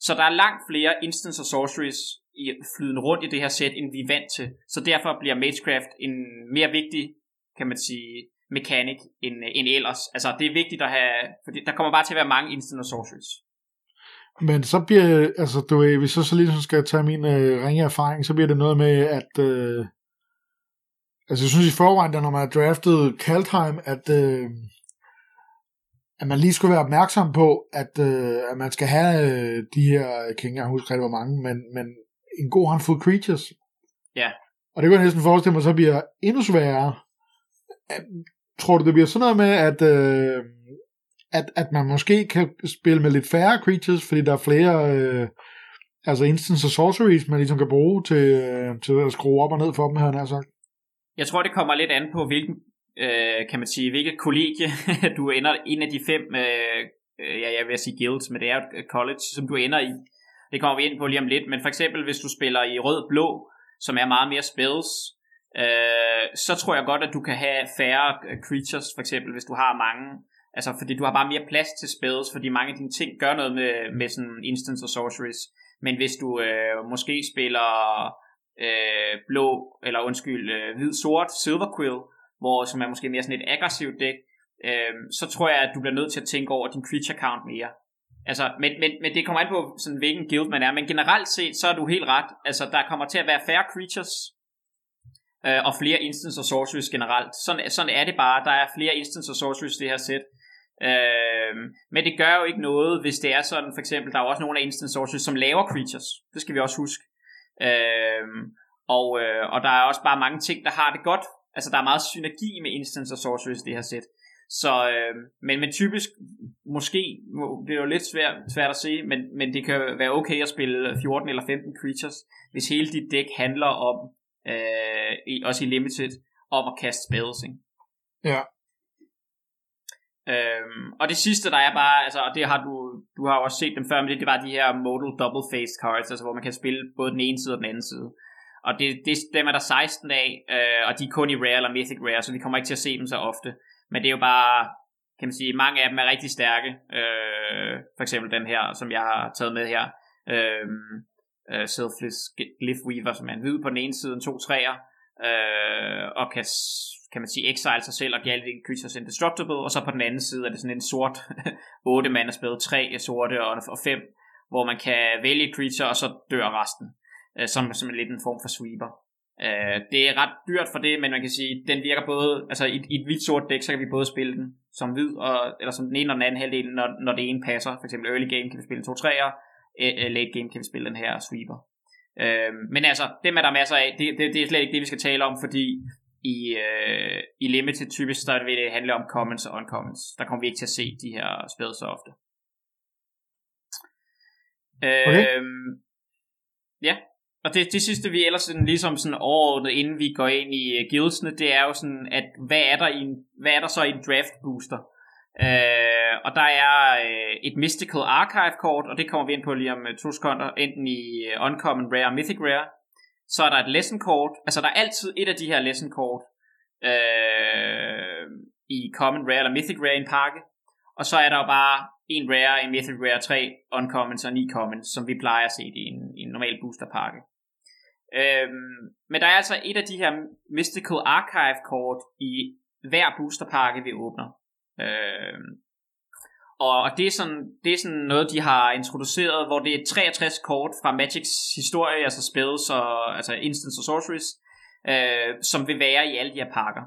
Så der er langt flere instants og sorceries i flydende rundt i det her sæt, end vi er vant til. Så derfor bliver Magecraft en mere vigtig, kan man sige, mekanik end, øh, end ellers. Altså det er vigtigt at have, fordi der kommer bare til at være mange instant og sorceries. Men så bliver, altså du ved, hvis jeg så lige skal tage min øh, ringe erfaring, så bliver det noget med, at, øh, altså jeg synes i forvejen, da når man har draftet Kaldheim, at, øh, at man lige skulle være opmærksom på, at, øh, at man skal have øh, de her, jeg kan ikke huske rigtig, hvor mange, men, men en god håndfuld creatures. Ja. Og det kan jeg næsten forestille mig, så bliver endnu sværere. Tror du, det bliver sådan noget med, at, øh, at, at man måske kan spille med lidt færre creatures, fordi der er flere øh, altså instance og sorceries, man ligesom kan bruge til, øh, til at skrue op og ned for dem, her sagt. Jeg tror, det kommer lidt an på, hvilken, øh, kan man sige, hvilket kollegie du ender, en af de fem, øh, øh, ja, jeg vil sige guilds, men det er et college, som du ender i. Det kommer vi ind på lige om lidt, men for eksempel, hvis du spiller i rød-blå, som er meget mere spells, øh, så tror jeg godt, at du kan have færre øh, creatures, for eksempel, hvis du har mange Altså, fordi du har bare mere plads til spells, fordi mange af dine ting gør noget med, med sådan instance og sorceries. Men hvis du øh, måske spiller øh, blå, eller undskyld, øh, hvid-sort, silver quill, hvor, som er måske mere sådan et aggressivt dæk, øh, så tror jeg, at du bliver nødt til at tænke over din creature count mere. Altså, men, men, men det kommer an på, sådan, hvilken guild man er. Men generelt set, så er du helt ret. Altså, der kommer til at være færre creatures, øh, og flere instance og sorceries generelt. Sådan, sådan er det bare. Der er flere instance og sorceries i det her sæt. Øh, men det gør jo ikke noget, hvis det er sådan, for eksempel, der er også nogle af instance sources, som laver creatures. Det skal vi også huske. Øh, og, øh, og der er også bare mange ting, der har det godt. Altså, der er meget synergi med instance og sorceries i det her sæt. Så, øh, men, men typisk, måske, det er jo lidt svært, svært at se, men, men det kan være okay at spille 14 eller 15 creatures, hvis hele dit dæk handler om, øh, også i Limited, om at kaste spells, ikke? Ja. Øhm, og det sidste, der er bare, altså, og det har du, du har også set dem før, men det, det var de her modal double-faced cards, altså hvor man kan spille både den ene side og den anden side. Og det, det, dem er der 16 af, øh, og de er kun i rare eller mythic rare, så vi kommer ikke til at se dem så ofte. Men det er jo bare, kan man sige, mange af dem er rigtig stærke. Øh, for eksempel den her, som jeg har taget med her. Øhm, øh, uh, Selfless Glyph Weaver, som er en hvid på den ene side, en to træer, øh, og kan, kan man sige, exile sig selv og give alle de creatures indestructible, og så på den anden side er det sådan en sort 8 mana spil, 3 sorte og, og 5, hvor man kan vælge et creature, og så dør resten, øh, som, som lidt en form for sweeper. Øh, det er ret dyrt for det, men man kan sige, den virker både, altså i, i et hvidt sort dæk, så kan vi både spille den som hvid, og, eller som den ene og den anden halvdel, når, når det ene passer. For eksempel early game kan vi spille to træer, late game kan vi spille den her sweeper. Øh, men altså, dem er der masser af. Det, det, det er slet ikke det, vi skal tale om, fordi i, uh, i Limited typisk, der vil det handle om commons og uncommons. Der kommer vi ikke til at se de her spil så ofte. Okay. Uh, ja, og det, det sidste vi ellers sådan, ligesom sådan overordnet, inden vi går ind i uh, guildsene, det er jo sådan, at hvad er der, i en, hvad er der så i en draft booster? Uh, og der er uh, et Mystical Archive kort, og det kommer vi ind på lige om uh, to sekunder, enten i uh, Uncommon Rare og Mythic Rare. Så er der et Lesson kort, altså der er altid et af de her Lesson kort uh, øh, i Common Rare eller Mythic Rare i en pakke. Og så er der jo bare en Rare, en Mythic Rare, 3, Uncommons og ni Commons, som vi plejer at se i en, i en normal boosterpakke. Øhm, men der er altså et af de her Mystical Archive kort i hver boosterpakke, vi åbner. Øhm, og det er, sådan, det er sådan noget, de har introduceret, hvor det er 63 kort fra Magics historie, altså spells og altså instants og sorceries, øh, som vil være i alle de her pakker.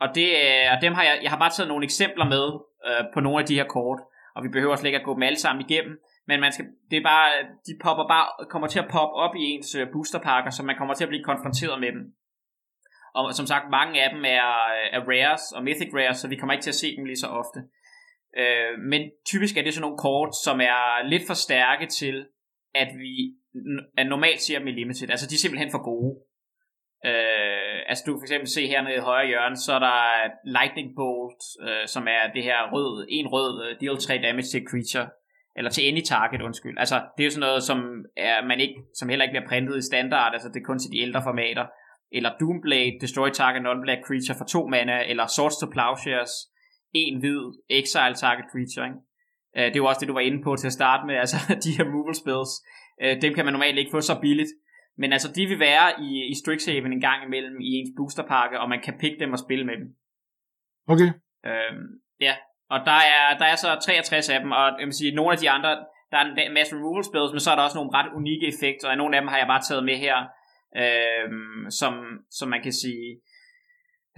Og, det, øh, og dem har jeg, jeg har bare taget nogle eksempler med øh, på nogle af de her kort, og vi behøver slet ikke at gå dem alle sammen igennem, men man skal, det er bare, de popper bare, kommer til at poppe op i ens øh, boosterpakker, så man kommer til at blive konfronteret med dem. Og som sagt, mange af dem er, øh, er rares og mythic rares, så vi kommer ikke til at se dem lige så ofte. Øh, men typisk er det sådan nogle kort, som er lidt for stærke til, at vi at normalt ser dem i limited. Altså de er simpelthen for gode. Øh, altså du kan for eksempel se hernede i højre hjørne, så er der Lightning Bolt, øh, som er det her rød, en rød uh, deal 3 damage til creature, eller til any target, undskyld. Altså det er jo sådan noget, som, er, man ikke, som heller ikke bliver printet i standard, altså det er kun til de ældre formater. Eller Doomblade, Destroy Target Non-Black Creature for to mana, eller Swords to Plowshares, en hvid Exile Target Creature, ikke? Uh, det jo også det, du var inde på til at starte med, altså de her removal spells. Uh, dem kan man normalt ikke få så billigt. Men altså, de vil være i, i Strixhaven en gang imellem i ens boosterpakke, og man kan pikke dem og spille med dem. Okay. Øhm, ja, og der er, der er så 63 af dem, og jeg vil sige, nogle af de andre, der er en masse removal spells, men så er der også nogle ret unikke effekter, og nogle af dem har jeg bare taget med her, øhm, som, som man kan sige,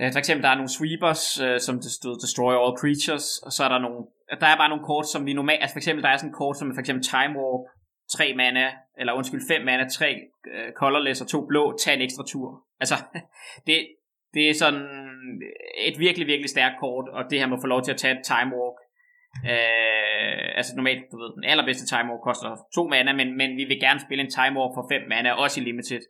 øh, for eksempel der er nogle sweepers, øh, som det stod Destroy All Creatures, og så er der nogle, der er bare nogle kort, som vi normalt, altså for eksempel der er sådan et kort, som for eksempel Time Warp, 3 mana, eller undskyld 5 mana, 3 øh, colorless og 2 blå, tag en ekstra tur. Altså, det, det er sådan et virkelig, virkelig stærkt kort, og det her må få lov til at tage et time walk. Øh, altså normalt, du ved, den allerbedste time walk koster 2 mana, men, men vi vil gerne spille en time walk for 5 mana, også i limited.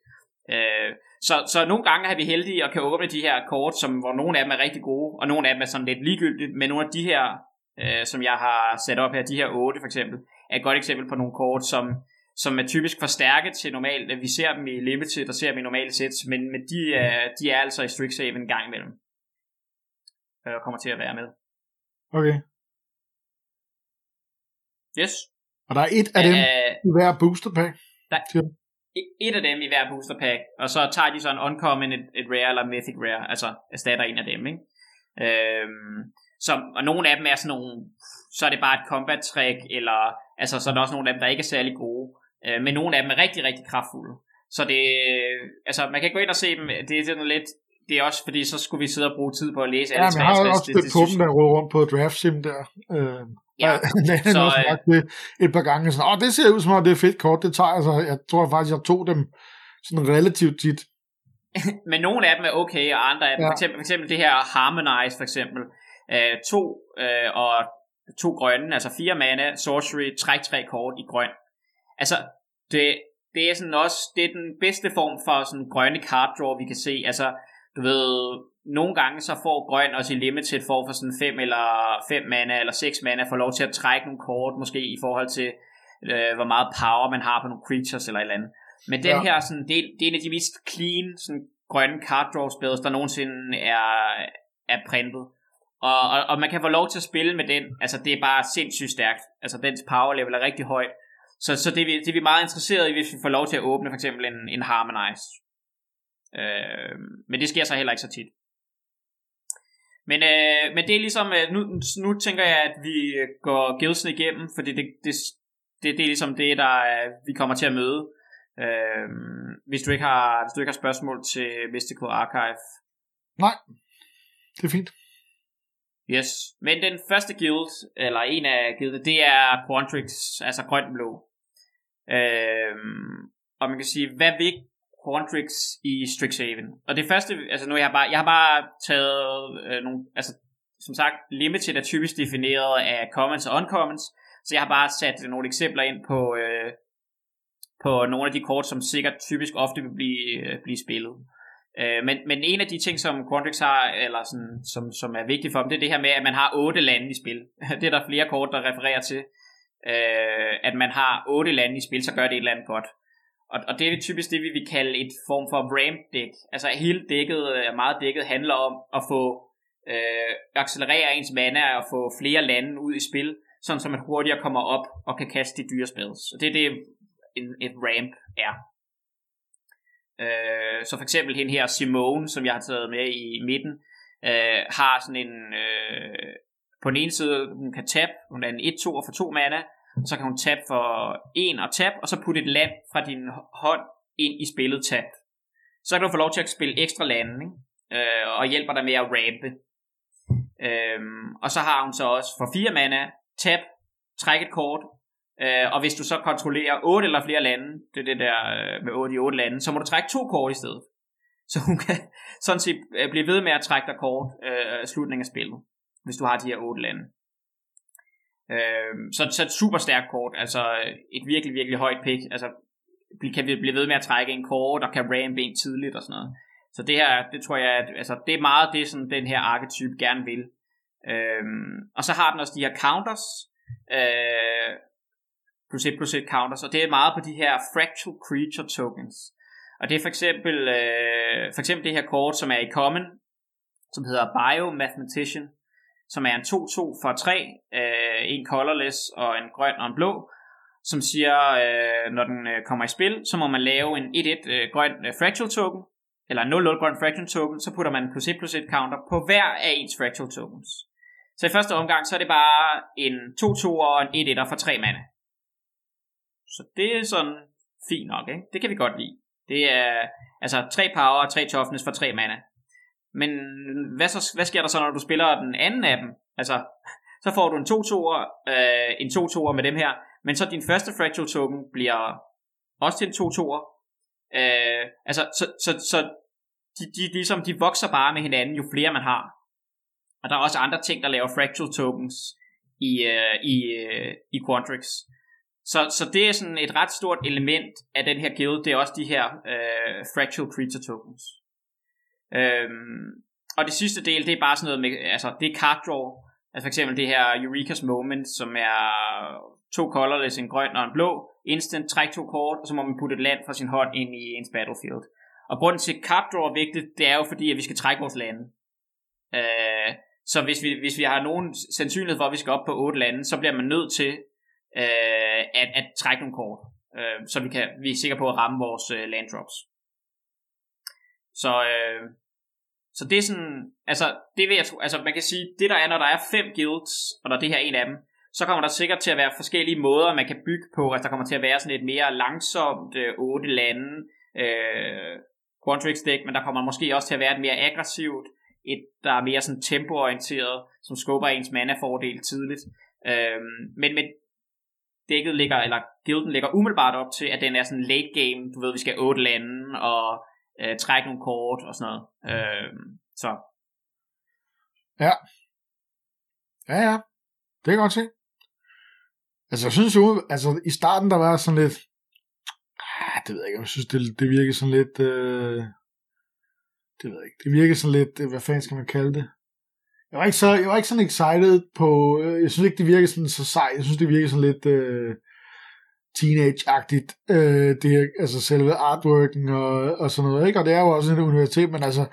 Uh, så, så nogle gange er vi heldige og kan åbne de her kort, som, hvor nogle af dem er rigtig gode, og nogle af dem er sådan lidt ligegyldigt, men nogle af de her, uh, som jeg har sat op her, de her 8 for eksempel, er et godt eksempel på nogle kort, som, som er typisk forstærket til normalt. Vi ser dem i limited og ser dem i normale sets, men, men de, er, de er altså i Strixhaven en gang imellem. Og kommer til at være med. Okay. Yes. Og der er et af dem uh, i hver booster pack. Der, et af dem i hver booster pack, og så tager de så en uncommon, et, et rare eller mythic rare, altså erstatter en af dem, ikke? Øhm, som, og nogle af dem er sådan nogle så er det bare et combat trick, eller altså, så er der også nogle af dem, der ikke er særlig gode. Øh, men nogle af dem er rigtig, rigtig kraftfulde. Så det, altså, man kan gå ind og se dem, det er sådan lidt, det er også fordi, så skulle vi sidde og bruge tid på at læse ja, alle Ja, men jeg har også det, på dem, der ruller rundt på draft sim der. Øh, ja, så, også øh, det et par gange sådan, åh, det ser ud som om, det er fedt kort, det tager altså, jeg tror faktisk, jeg tog dem sådan relativt tit. men nogle af dem er okay, og andre af dem, ja. for, eksempel, for eksempel det her Harmonize, for eksempel, øh, to øh, og to grønne, altså fire mana, sorcery, træk tre kort i grøn. Altså, det, det er sådan også, det er den bedste form for sådan grønne card draw, vi kan se. Altså, du ved, nogle gange så får grøn også i limited for for sådan 5 eller 5 mana eller 6 mana, får lov til at trække nogle kort, måske i forhold til, øh, hvor meget power man har på nogle creatures eller et eller andet. Men den ja. her, sådan, det, det er en af de mest clean sådan, grønne card draw spells, der nogensinde er, er printet. Og, og, og man kan få lov til at spille med den, altså det er bare sindssygt stærkt. Altså dens power level er rigtig højt. Så, så det, er vi, det er vi meget interesseret i, hvis vi får lov til at åbne for eksempel en, en Harmonize. Øh, men det sker så heller ikke så tit. Men, øh, men det er ligesom, øh, nu, nu tænker jeg, at vi går guildsen igennem, fordi det, det, det, det er ligesom det, der vi kommer til at møde. Øh, hvis, du ikke har, hvis du ikke har spørgsmål til Mystical Archive. Nej, det er fint. Yes, men den første guild, eller en af guildene, det er Quantrix, altså grønt-blå. Øhm, og man kan sige, hvad vil Quantrix i Strixhaven? Og det første, altså nu jeg har bare, jeg har bare taget øh, nogle, altså som sagt, limited er typisk defineret af commons og uncommons, så jeg har bare sat nogle eksempler ind på, øh, på nogle af de kort, som sikkert typisk ofte vil blive, øh, blive spillet. Øh, men, men en af de ting, som Quantrix har, eller sådan, som, som er vigtigt for dem, det er det her med, at man har otte lande i spil. Det er der flere kort, der refererer til. Øh, at man har otte lande i spil, så gør det et eller andet godt. Og, og det er typisk det, vi vil kalde et form for ramp deck. Altså hele dækket, øh, meget dækket, handler om at få øh, accelerere ens mana og få flere lande ud i spil, sådan så man hurtigere kommer op og kan kaste de dyre spells. Så det er det, en, et ramp er. Øh, så for eksempel hende her Simone, som jeg har taget med i midten, øh, har sådan en... Øh, på den ene side, hun kan tab, hun er en 1-2 for to mana, så kan hun tabe for en og tab, og så putte et land fra din hånd ind i spillet tab. Så kan du få lov til at spille ekstra lande, ikke? Øh, og hjælper dig med at rampe. Øhm, og så har hun så også for fire mana, tab, træk et kort, Øh, og hvis du så kontrollerer otte eller flere lande, det er det der øh, med otte i otte lande, så må du trække to kort i stedet. Så hun kan sådan set øh, blive ved med at trække dig kort øh, slutningen af spillet, hvis du har de her otte lande. Øh, så, så et super stærkt kort, altså et virkelig, virkelig højt pick. Altså kan vi blive ved med at trække en kort, og kan rampe en tidligt og sådan noget. Så det her, det tror jeg, at, altså, det er meget det, sådan den her arketype gerne vil. Øhm, og så har den også de her counters, øh, plus 1 plus 1 counters, og det er meget på de her fractal creature tokens. Og det er for eksempel, øh, for eksempel det her kort, som er i common, som hedder Biomathematician, som er en 2-2 for 3, øh, en colorless og en grøn og en blå, som siger, øh, når den øh, kommer i spil, så må man lave en 1-1 øh, grøn øh, fractal token, eller 0-0 grøn fractal token, så putter man plus 1 plus 1 counter på hver af ens fractal tokens. Så i første omgang, så er det bare en 2-2 og en 1-1 for 3 mana. Så det er sådan fint nok, ikke? Det kan vi godt lide. Det er altså tre power og tre toughness for tre mana. Men hvad, så, hvad sker der så, når du spiller den anden af dem? Altså, så får du en 2-2'er, øh, en 2-2'er med dem her, men så din første fractal token bliver også til en 2-2'er. Øh, altså, så, så, så de, de, ligesom, de vokser bare med hinanden, jo flere man har. Og der er også andre ting, der laver fractal tokens i, øh, i, øh, i Quantrix. Så, så det er sådan et ret stort element af den her guild, det er også de her øh, fractal creature tokens. Øhm, og det sidste del, det er bare sådan noget med, altså det er card draw, altså for eksempel det her Eureka's Moment, som er to colorless, en grøn og en blå, instant, træk to kort, og så må man putte et land fra sin hånd ind i ens battlefield. Og grunden til, at card draw er vigtigt, det er jo fordi, at vi skal trække vores lande. Øh, så hvis vi, hvis vi har nogen sandsynlighed for, at vi skal op på otte lande, så bliver man nødt til øh, at, at trække nogle kort, øh, så vi, kan, vi er sikre på at ramme vores øh, land drops. Så, øh, så det er sådan, altså, det vil jeg tro, altså man kan sige, det der er, når der er fem guilds, og der er det her en af dem, så kommer der sikkert til at være forskellige måder, man kan bygge på. Altså der kommer til at være sådan et mere langsomt øh, 8 lande øh, Quantrix deck, men der kommer måske også til at være et mere aggressivt, et der er mere sådan tempoorienteret, som skubber ens mana-fordel tidligt. Øh, men, men dækket ligger, eller guilden ligger umiddelbart op til, at den er sådan late game, du ved, vi skal otte lande, og øh, trække nogle kort og sådan noget. Øh, så. Ja. Ja, ja. Det kan jeg godt se. Altså, jeg synes jo, altså i starten, der var sådan lidt, ah, det ved jeg ikke, jeg synes, det, det virker sådan lidt, øh, det ved jeg ikke, det virker sådan lidt, øh, hvad fanden skal man kalde det? Jeg var ikke, så, jeg var ikke sådan excited på, øh, jeg synes ikke, det virker sådan så sejt, jeg synes, det virker sådan lidt, øh, teenage-agtigt, øh, det her, altså selve artworken og, og sådan noget, ikke? Og det er jo også et universitet, men altså,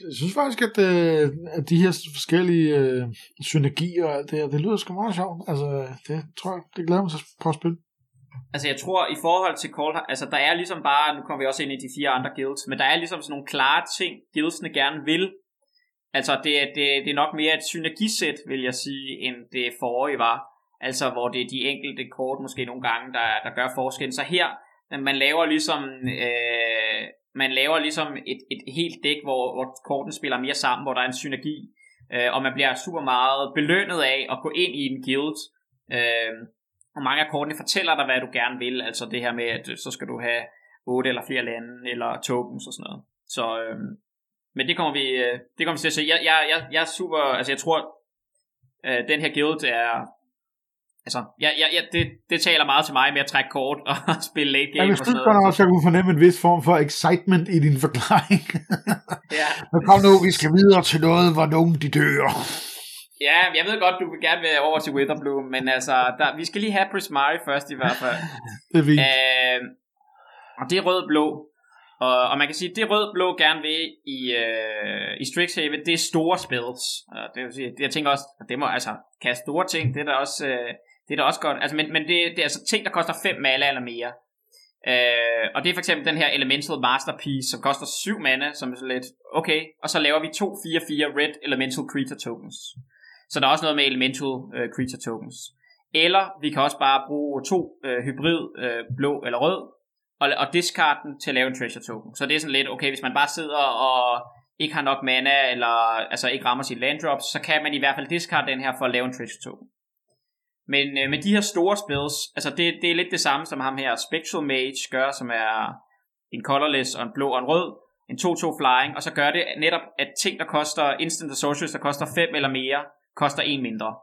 jeg synes faktisk, at, øh, at de her forskellige øh, synergier og alt det her, det lyder sgu meget sjovt. Altså, det tror jeg, det glæder mig til på at spille. Altså jeg tror i forhold til Call, altså der er ligesom bare, nu kommer vi også ind i de fire andre guilds, men der er ligesom sådan nogle klare ting, guildsene gerne vil. Altså det, det, det er nok mere et synergisæt, vil jeg sige, end det forrige var. Altså hvor det er de enkelte kort måske nogle gange, der, der gør forskellen. Så her, man laver ligesom, øh, man laver ligesom et, et helt dæk, hvor, hvor korten spiller mere sammen, hvor der er en synergi. Øh, og man bliver super meget belønnet af at gå ind i en guild. Øh, og mange af kortene fortæller dig, hvad du gerne vil. Altså det her med, at øh, så skal du have otte eller flere lande, eller tokens og sådan noget. Så, øh, men det kommer vi, øh, det kommer vi til at se. Jeg, jeg, jeg, jeg er super, altså jeg tror, øh, den her guild er altså, ja, ja, ja, det, det taler meget til mig med at trække kort og spille late game. Jeg synes godt også, jeg kunne fornemme en vis form for excitement i din forklaring. ja. Men kom nu, vi skal videre til noget, hvor nogen de dør. Ja, jeg ved godt, du vil gerne være over til Witherbloom, men altså, der, vi skal lige have Prismari først i hvert fald. det er fint. Øh, og det er rød-blå. Og, og man kan sige, at det rød-blå gerne vil i, øh, i Strixhaven, det er store spells. Og det vil sige, jeg tænker også, at det må altså kaste store ting, det er da også, øh, det er da også godt. Altså, men men det, det er altså ting, der koster 5 mana eller mere. Øh, og det er for eksempel den her Elemental Masterpiece, som koster 7 mana, som er så lidt, okay, og så laver vi 2 4-4 Red Elemental Creature Tokens. Så der er også noget med Elemental øh, Creature Tokens. Eller vi kan også bare bruge to øh, hybrid, øh, blå eller rød, og, og discard den til at lave en Treasure Token. Så det er sådan lidt, okay, hvis man bare sidder og ikke har nok mana, eller altså ikke rammer sit land drops, så kan man i hvert fald discard den her for at lave en Treasure Token. Men øh, med de her store spells, altså det, det er lidt det samme som ham her Spectral Mage gør, som er en colorless og en blå og en rød, en 2-2 flying, og så gør det netop, at ting, der koster instant associates, der koster 5 eller mere, koster en mindre.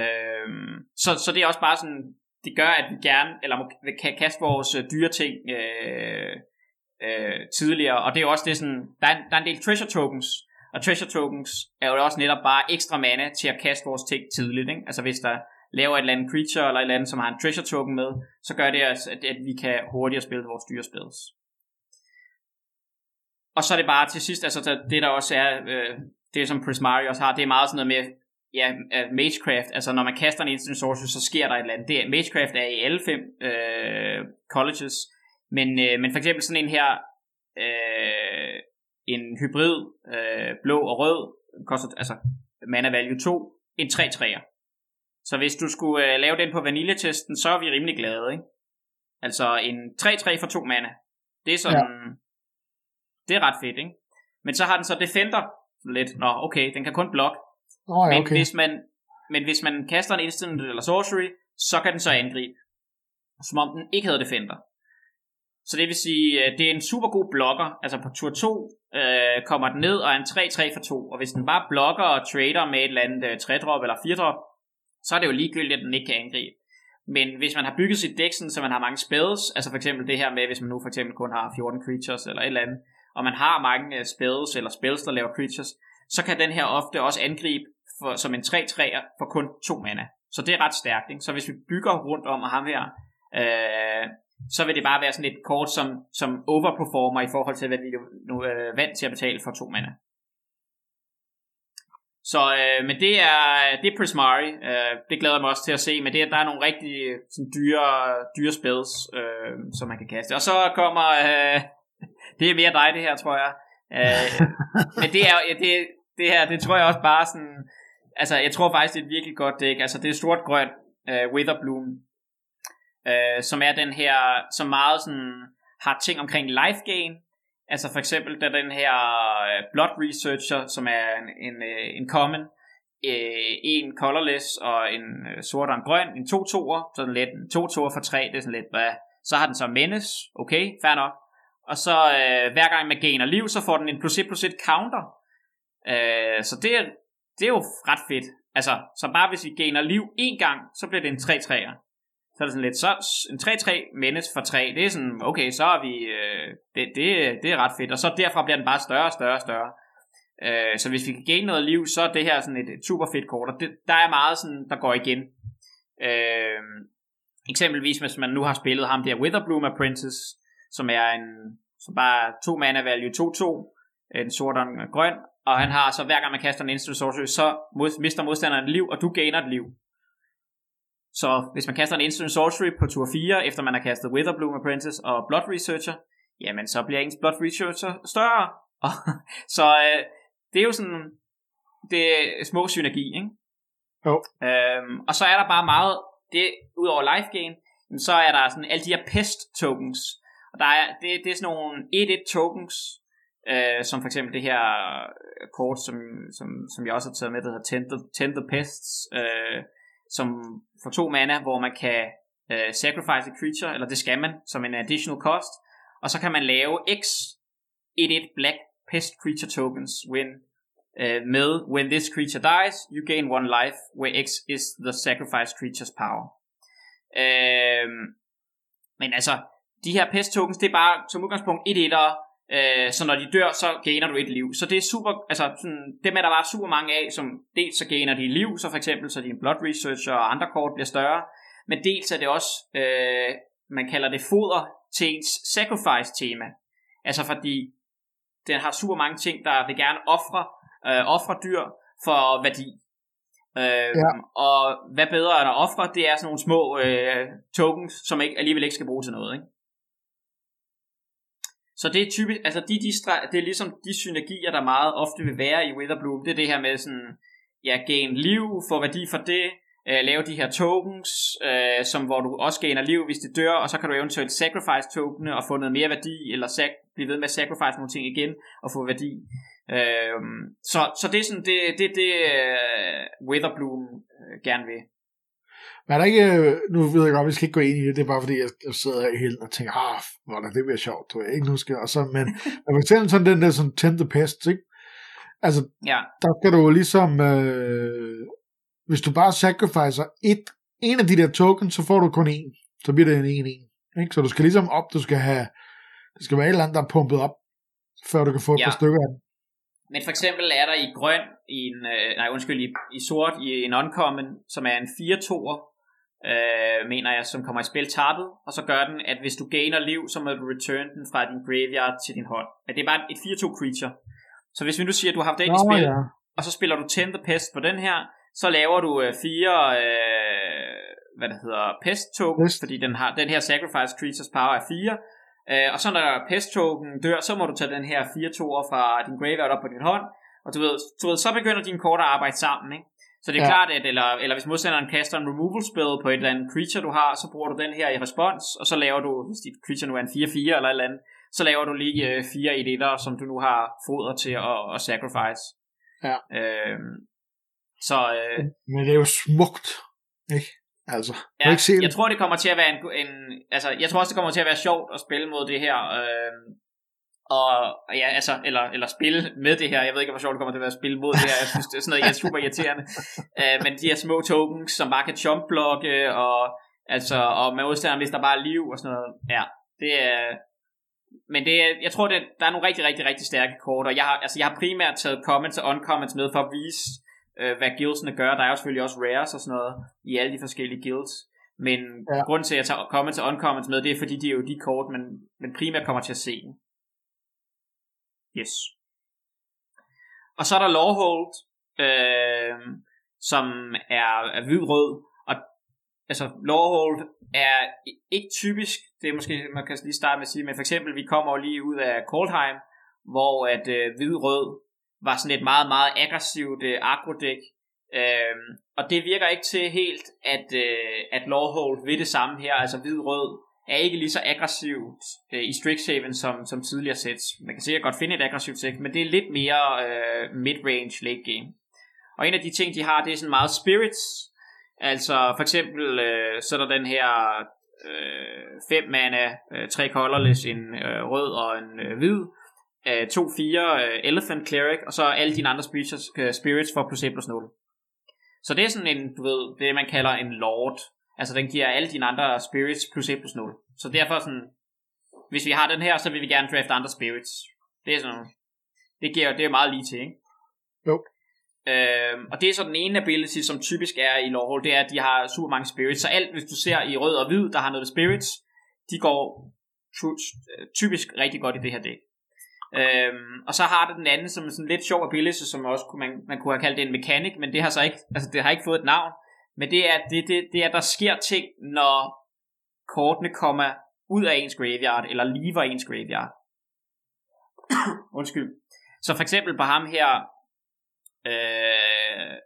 Øhm, så, så det er også bare sådan, det gør, at vi gerne, eller kan kaste vores øh, dyre ting øh, øh, tidligere, og det er også det sådan, der er, der er en del treasure tokens, og treasure tokens er jo også netop bare ekstra mana til at kaste vores ting tidligt. Ikke? Altså hvis der laver et eller andet creature eller et eller andet, som har en treasure token med, så gør det, at, at vi kan hurtigere spille vores dyre spells. Og så er det bare til sidst, altså det der også er, øh, det som Prismari også har, det er meget sådan noget med, ja, uh, Magecraft, altså når man kaster en instant sorcery, så sker der et eller andet. Det, Magecraft er i alle fem øh, colleges, men, øh, men for eksempel sådan en her, øh, en hybrid, øh, blå og rød, koster altså mana value 2, en 3 3'er. Så hvis du skulle øh, lave den på vaniljetesten, så er vi rimelig glade, ikke? Altså en 3-3 for 2 mana. Det er sådan, ja. det er ret fedt, ikke? Men så har den så Defender lidt, nå okay, den kan kun blokke. Oh, ja, men, hvis man, men hvis man kaster en instant eller sorcery, så kan den så angribe. Som om den ikke havde Defender. Så det vil sige, øh, det er en super god blokker. Altså på tur 2 øh, kommer den ned og er en 3-3 for 2. Og hvis den bare blokker og trader med et eller andet øh, 3-drop eller 4-drop, så er det jo ligegyldigt, at den ikke kan angribe. Men hvis man har bygget sit dæk så man har mange spells, altså for eksempel det her med, hvis man nu for eksempel kun har 14 creatures eller et eller andet, og man har mange øh, spells eller spells, der laver creatures, så kan den her ofte også angribe for, som en 3-3'er for kun 2 mana. Så det er ret stærkt. Ikke? Så hvis vi bygger rundt om ham her, øh, så vil det bare være sådan et kort, som, som overperformer i forhold til, hvad vi nu er øh, vant til at betale for to mana. Så, øh, men det er, det er Prismari, øh, det glæder jeg mig også til at se, men det, der er nogle rigtig sådan, dyre, dyre spells, øh, som man kan kaste. Og så kommer, øh, det er mere dig det her, tror jeg. Øh, men det er det, det her, det tror jeg også bare sådan, altså, jeg tror faktisk, det er et virkelig godt dæk. Altså, det er stort grønt uh, Witherbloom, øh, som er den her, som meget sådan, har ting omkring life gain. Altså for eksempel, der den her øh, Blood Researcher, som er en, en, uh, en common, øh, en colorless og en øh, sort og en grøn, en 2-2'er, sådan lidt en 2-2'er for 3, det er sådan lidt, hvad, så har den så menace, okay, fair nok. Og så øh, hver gang man gainer liv, så får den en plus 1 plus 1 counter. Øh, så det er, det er jo ret fedt. Altså, så bare hvis vi gainer liv en gang, så bliver det en 3-3'er. Så er det sådan lidt, så en 3-3 menace for 3, det er sådan, okay, så er vi, øh, det, det, det er ret fedt. Og så derfra bliver den bare større og større og større. Øh, så hvis vi kan gain noget liv, så er det her sådan et, et super fedt kort, og det, der er meget sådan, der går igen. Øh, eksempelvis, hvis man nu har spillet ham der Witherbloom Apprentice, som er en, som bare to mana value 2-2, en sort og en grøn, og han har så hver gang man kaster en instant sorcery, så mod, mister modstanderen et liv, og du gainer et liv. Så hvis man kaster en instant sorcery på tur 4, efter man har kastet Witherbloom Apprentice og Blood Researcher, jamen så bliver ens Blood Researcher større. så øh, det er jo sådan, det er små synergi, ikke? Jo. Øhm, og så er der bare meget, det udover life gain, så er der sådan alle de her pest tokens. Og der er, det, det er sådan nogle 1-1 tokens, øh, som for eksempel det her kort, som, som, som jeg også har taget med, der hedder Tend the, Tend the Pests, øh, som for to mana, hvor man kan øh, sacrifice a creature, eller det skal man, som en additional cost, og så kan man lave x 1-1 black pest creature tokens when øh, med when this creature dies, you gain one life, where x is the sacrifice creature's power. Øh, men altså, de her pest tokens, det er bare som udgangspunkt 1 1 uh, så når de dør, så gainer du et liv. Så det er super, altså sådan, dem er der bare super mange af, som dels så gainer de liv, så for eksempel så din blood researcher og andre kort bliver større, men dels er det også, uh, man kalder det foder til ens sacrifice tema. Altså fordi den har super mange ting, der vil gerne ofre, øh, ofre dyr for værdi. Øh, ja. Og hvad bedre end at ofre, det er sådan nogle små øh, tokens, som ikke, alligevel ikke skal bruge til noget. Ikke? Så det er typisk, altså de, de, det er ligesom de synergier, der meget ofte vil være i Witherbloom, det er det her med sådan, ja, gain liv, få værdi for det, øh, lave de her tokens, øh, som hvor du også gainer liv, hvis det dør, og så kan du eventuelt sacrifice tokene og få noget mere værdi, eller sac- blive ved med at sacrifice nogle ting igen og få værdi. Øh, så, så det er sådan det, det, det uh, Witherbloom uh, gerne vil. Men er der ikke, øh, nu ved jeg godt, vi skal ikke gå ind i det, det er bare fordi, jeg, sidder her hele og tænker, ah, hvor er det bliver sjovt, tror jeg ikke, nu skal og så, men, men for eksempel sådan den der sådan Tend the Pest, ikke? Altså, ja. der skal du ligesom, øh, hvis du bare sacrificer et, en af de der tokens, så får du kun en, så bliver det en en en, ikke? Så du skal ligesom op, du skal have, det skal være et eller andet, der er pumpet op, før du kan få et ja. par stykker af den. Men for eksempel er der i grøn, i en, øh, nej undskyld, i, i sort, i en uncommon, som er en 4-2'er, øh, mener jeg, som kommer i spil tappet, og så gør den, at hvis du gainer liv, så må du return den fra din graveyard til din hånd. At det er bare et 4-2 creature. Så hvis vi nu siger, at du har haft den i spil, ja. og så spiller du 10 the Pest på den her, så laver du øh, fire, øh, hvad det hedder, Pest tokens, fordi den, har, den her Sacrifice Creatures power er 4, Øh, og så når pest token dør, så må du tage den her 4 toer fra din graveyard op på din hånd, og du ved, du ved så begynder dine kort at arbejde sammen, ikke? Så det er ja. klart, at eller, eller hvis modstanderen kaster en removal spell på et eller andet creature, du har, så bruger du den her i respons, og så laver du, hvis dit creature nu er en 4-4 eller et eller andet, så laver du lige øh, fire der, som du nu har foder til at, at sacrifice. Ja. Øh, så, øh, Men det er jo smukt, ikke? Altså, ja, ikke se jeg tror, det kommer til at være en, en... Altså, jeg tror også, det kommer til at være sjovt at spille mod det her. Øh, og ja, altså, eller, eller spille med det her. Jeg ved ikke, hvor sjovt det kommer til at være at spille mod det her. Jeg synes, det er sådan noget, jeg er super irriterende. øh, men de her små tokens, som bare kan jumpblokke, og, altså, og med modstanderen, hvis der bare er liv og sådan noget. Ja, det er... Men det er, jeg tror, det, der er nogle rigtig, rigtig, rigtig stærke kort, og jeg har, altså, jeg har primært taget comments og uncomments med for at vise, øh, hvad guildsene gør. Der er jo selvfølgelig også rares og sådan noget i alle de forskellige guilds. Men ja. grunden til, at jeg tager comments og uncomments med, det er fordi, de er jo de kort, man, man primært kommer til at se. Yes. Og så er der Lawhold, øh, som er, er hvid-rød. Og altså, Lawhold er ikke typisk, det er måske, man kan lige starte med at sige, men for eksempel, vi kommer lige ud af Coldheim, hvor at øh, hvid-rød var sådan et meget, meget aggressivt øh, agrodæk. Øh, og det virker ikke til helt, at, øh, at Lawhold ved det samme her, altså hvid-rød, er ikke lige så aggressivt øh, i Strixhaven som, som tidligere sets. Man kan sikkert godt finde et aggressivt sæt, men det er lidt mere øh, mid-range late game. Og en af de ting, de har, det er sådan meget spirits. Altså for eksempel, øh, så er der den her øh, fem mana, øh, tre colorless, en øh, rød og en øh, hvid, øh, to fire øh, elephant cleric, og så alle dine andre spirits, øh, spirits for plus 1 plus 0. Så det er sådan en, du ved, det man kalder en lord. Altså den giver alle dine andre spirits plus 1 plus 0. Så derfor sådan, hvis vi har den her, så vil vi gerne draft andre spirits. Det er sådan, det giver det er meget lige til, ikke? Jo. Øhm, og det er så den ene ability, som typisk er i Lawhold, det er, at de har super mange spirits. Så alt, hvis du ser i rød og hvid, der har noget spirits, de går typisk rigtig godt i det her dæk. Øhm, og så har det den anden som sådan lidt sjov ability, som også man, man kunne have kaldt det en mechanic, men det har så ikke, altså det har ikke fået et navn. Men det er, det, det, det er, der sker ting, når kortene kommer ud af ens graveyard, eller lever ens graveyard. Undskyld. Så for eksempel på ham her, øh,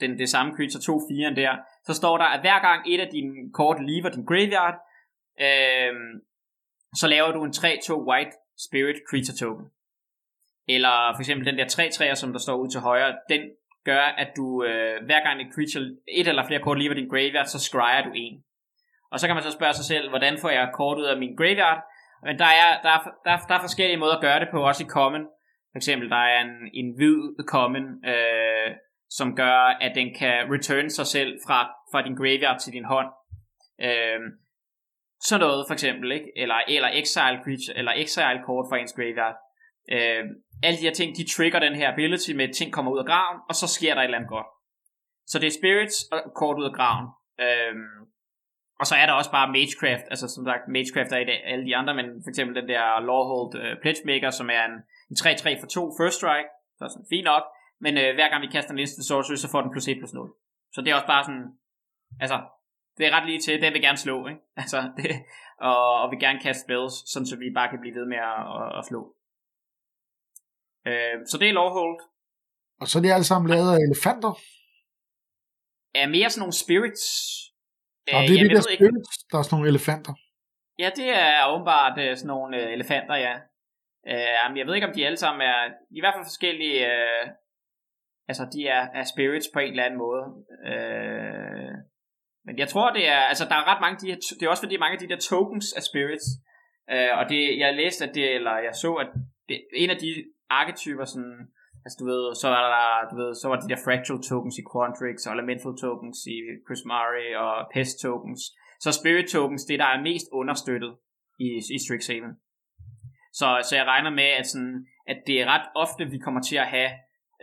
den, det samme creature 2 4 der, så står der, at hver gang et af dine kort lever din graveyard, øh, så laver du en 3-2 white spirit creature token. Eller for eksempel den der 3-3'er, som der står ud til højre, den gør, at du øh, hver gang et creature, et eller flere kort lever din graveyard, så scryer du en. Og så kan man så spørge sig selv, hvordan får jeg kort ud af min graveyard? Men der er, der, er, der, er, der er forskellige måder at gøre det på, også i common. For eksempel, der er en, en hvid common, øh, som gør, at den kan return sig selv fra, fra din graveyard til din hånd. Øh, sådan noget for eksempel, ikke? Eller, eller exile creature, eller exile kort fra ens graveyard. Øh, alle de her ting, de trigger den her ability med, at ting kommer ud af graven, og så sker der et eller andet godt. Så det er spirits og kort ud af graven. Øhm, og så er der også bare Magecraft, altså som sagt, Magecraft er i alle de andre, men for eksempel den der Lawhold uh, Pledgemaker, som er en, en 3-3 for 2 first strike, så er sådan fint nok, men øh, hver gang vi kaster en instant sorcery, så får den plus 1 plus 0. Så det er også bare sådan, altså, det er ret lige til, den vil gerne slå, ikke? Altså, det, og, og vil gerne kaste spells, sådan så vi bare kan blive ved med at, at, at slå. Uh, så det er Lawhold. Og så er de alle sammen lavet af elefanter. Er mere sådan nogle spirits, Nå, det er det der spirits, der er sådan nogle elefanter. Ja, det er åbenbart uh, sådan nogle uh, elefanter, ja. Uh, jeg ved ikke, om de alle sammen er, de er i hvert fald forskellige, uh, altså de er, er spirits på en eller anden måde. Uh, men jeg tror, det er, altså der er ret mange, de, det er også fordi mange af de der tokens er spirits. Uh, og det, jeg læste, at det, eller jeg så, at det, en af de arketyper, sådan, Altså du ved, så var der, du ved, så var de der fractal tokens i Quantrix, og elemental tokens i Prismari, og pest tokens. Så spirit tokens, det der er mest understøttet i, i Strixhaven. Så, så jeg regner med, at, sådan, at det er ret ofte, vi kommer til at have,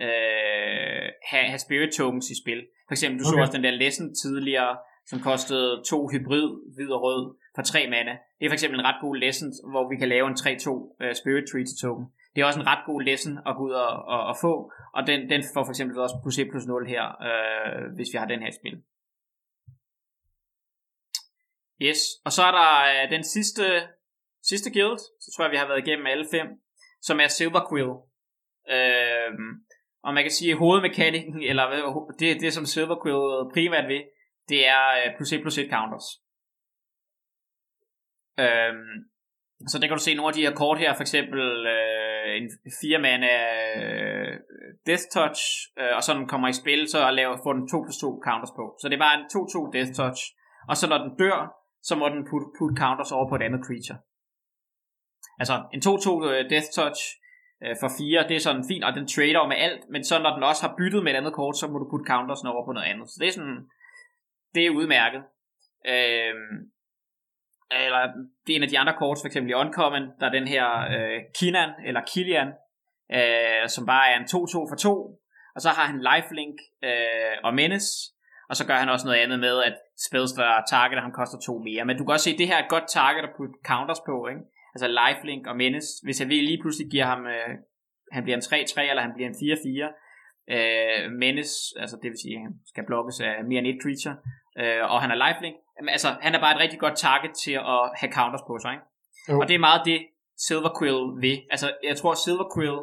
øh, have, have spirit tokens i spil. For eksempel, du okay. så også den der lesson tidligere, som kostede to hybrid, hvid og rød, for tre mana. Det er for eksempel en ret god lesson, hvor vi kan lave en 3-2 uh, spirit treaty token det er også en ret god lesson at gå ud og, og, og få, og den, den får for eksempel også plus 1 plus 0 her, øh, hvis vi har den her spil. Yes, og så er der øh, den sidste, sidste guild, så tror jeg vi har været igennem alle fem, som er Silver Quill. Øh, og man kan sige, at hovedmekanikken, eller det, det som Silver Quill primært ved, det er øh, plus 1 plus 1 counters. Øh, så der kan du se nogle af de her kort her, for eksempel øh, Øh, en fire mana øh, Death Touch, øh, og så den kommer i spil, så laver, får den 2 plus 2 counters på. Så det er bare en 2-2 Death Touch. Og så når den dør, så må den put, put counters over på et andet creature. Altså en 2-2 øh, Death Touch øh, for 4, det er sådan fint, og den trader med alt, men så når den også har byttet med et andet kort, så må du putte counters over på noget andet. Så det er sådan, det er udmærket. Øh, eller det er en af de andre kort, for eksempel i Uncommon, der er den her øh, Kinan, eller Kilian, øh, som bare er en 2-2 for 2, og så har han lifelink øh, og menace, og så gør han også noget andet med, at spells, der targeter ham, koster to mere. Men du kan også se, at det her er et godt target at putte counters på, ikke? Altså lifelink og menace. Hvis jeg lige pludselig giver ham, øh, han bliver en 3-3, eller han bliver en 4-4, øh, menace, altså det vil sige, at han skal blokkes af mere end et creature, øh, og han er lifelink, Jamen, altså, han er bare et rigtig godt target til at have counters på sig, ikke? Jo. Og det er meget det, Silver Quill vil. Altså, jeg tror, Silver Quill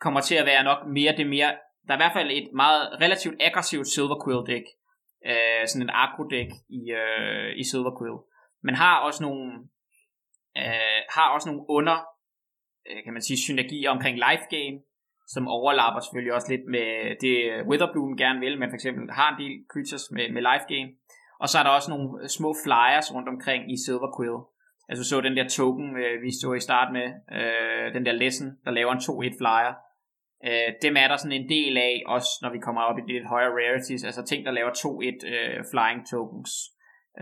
kommer til at være nok mere det mere der er i hvert fald et meget relativt aggressivt Silver Quill deck, øh, sådan en agro deck i, øh, i Silver Quill. Men har også nogle, øh, har også nogle under, øh, kan man sige, synergier omkring life game, som overlapper selvfølgelig også lidt med det Witherbloom gerne vil, men for eksempel har en del creatures med, med life game. Og så er der også nogle øh, små flyers rundt omkring i Silver Quill. Altså så den der token, øh, vi så i start med, øh, den der lesson, der laver en 2-1 flyer. Øh, dem er der sådan en del af, også når vi kommer op i de lidt højere rarities, altså ting, der laver 2-1 øh, flying tokens,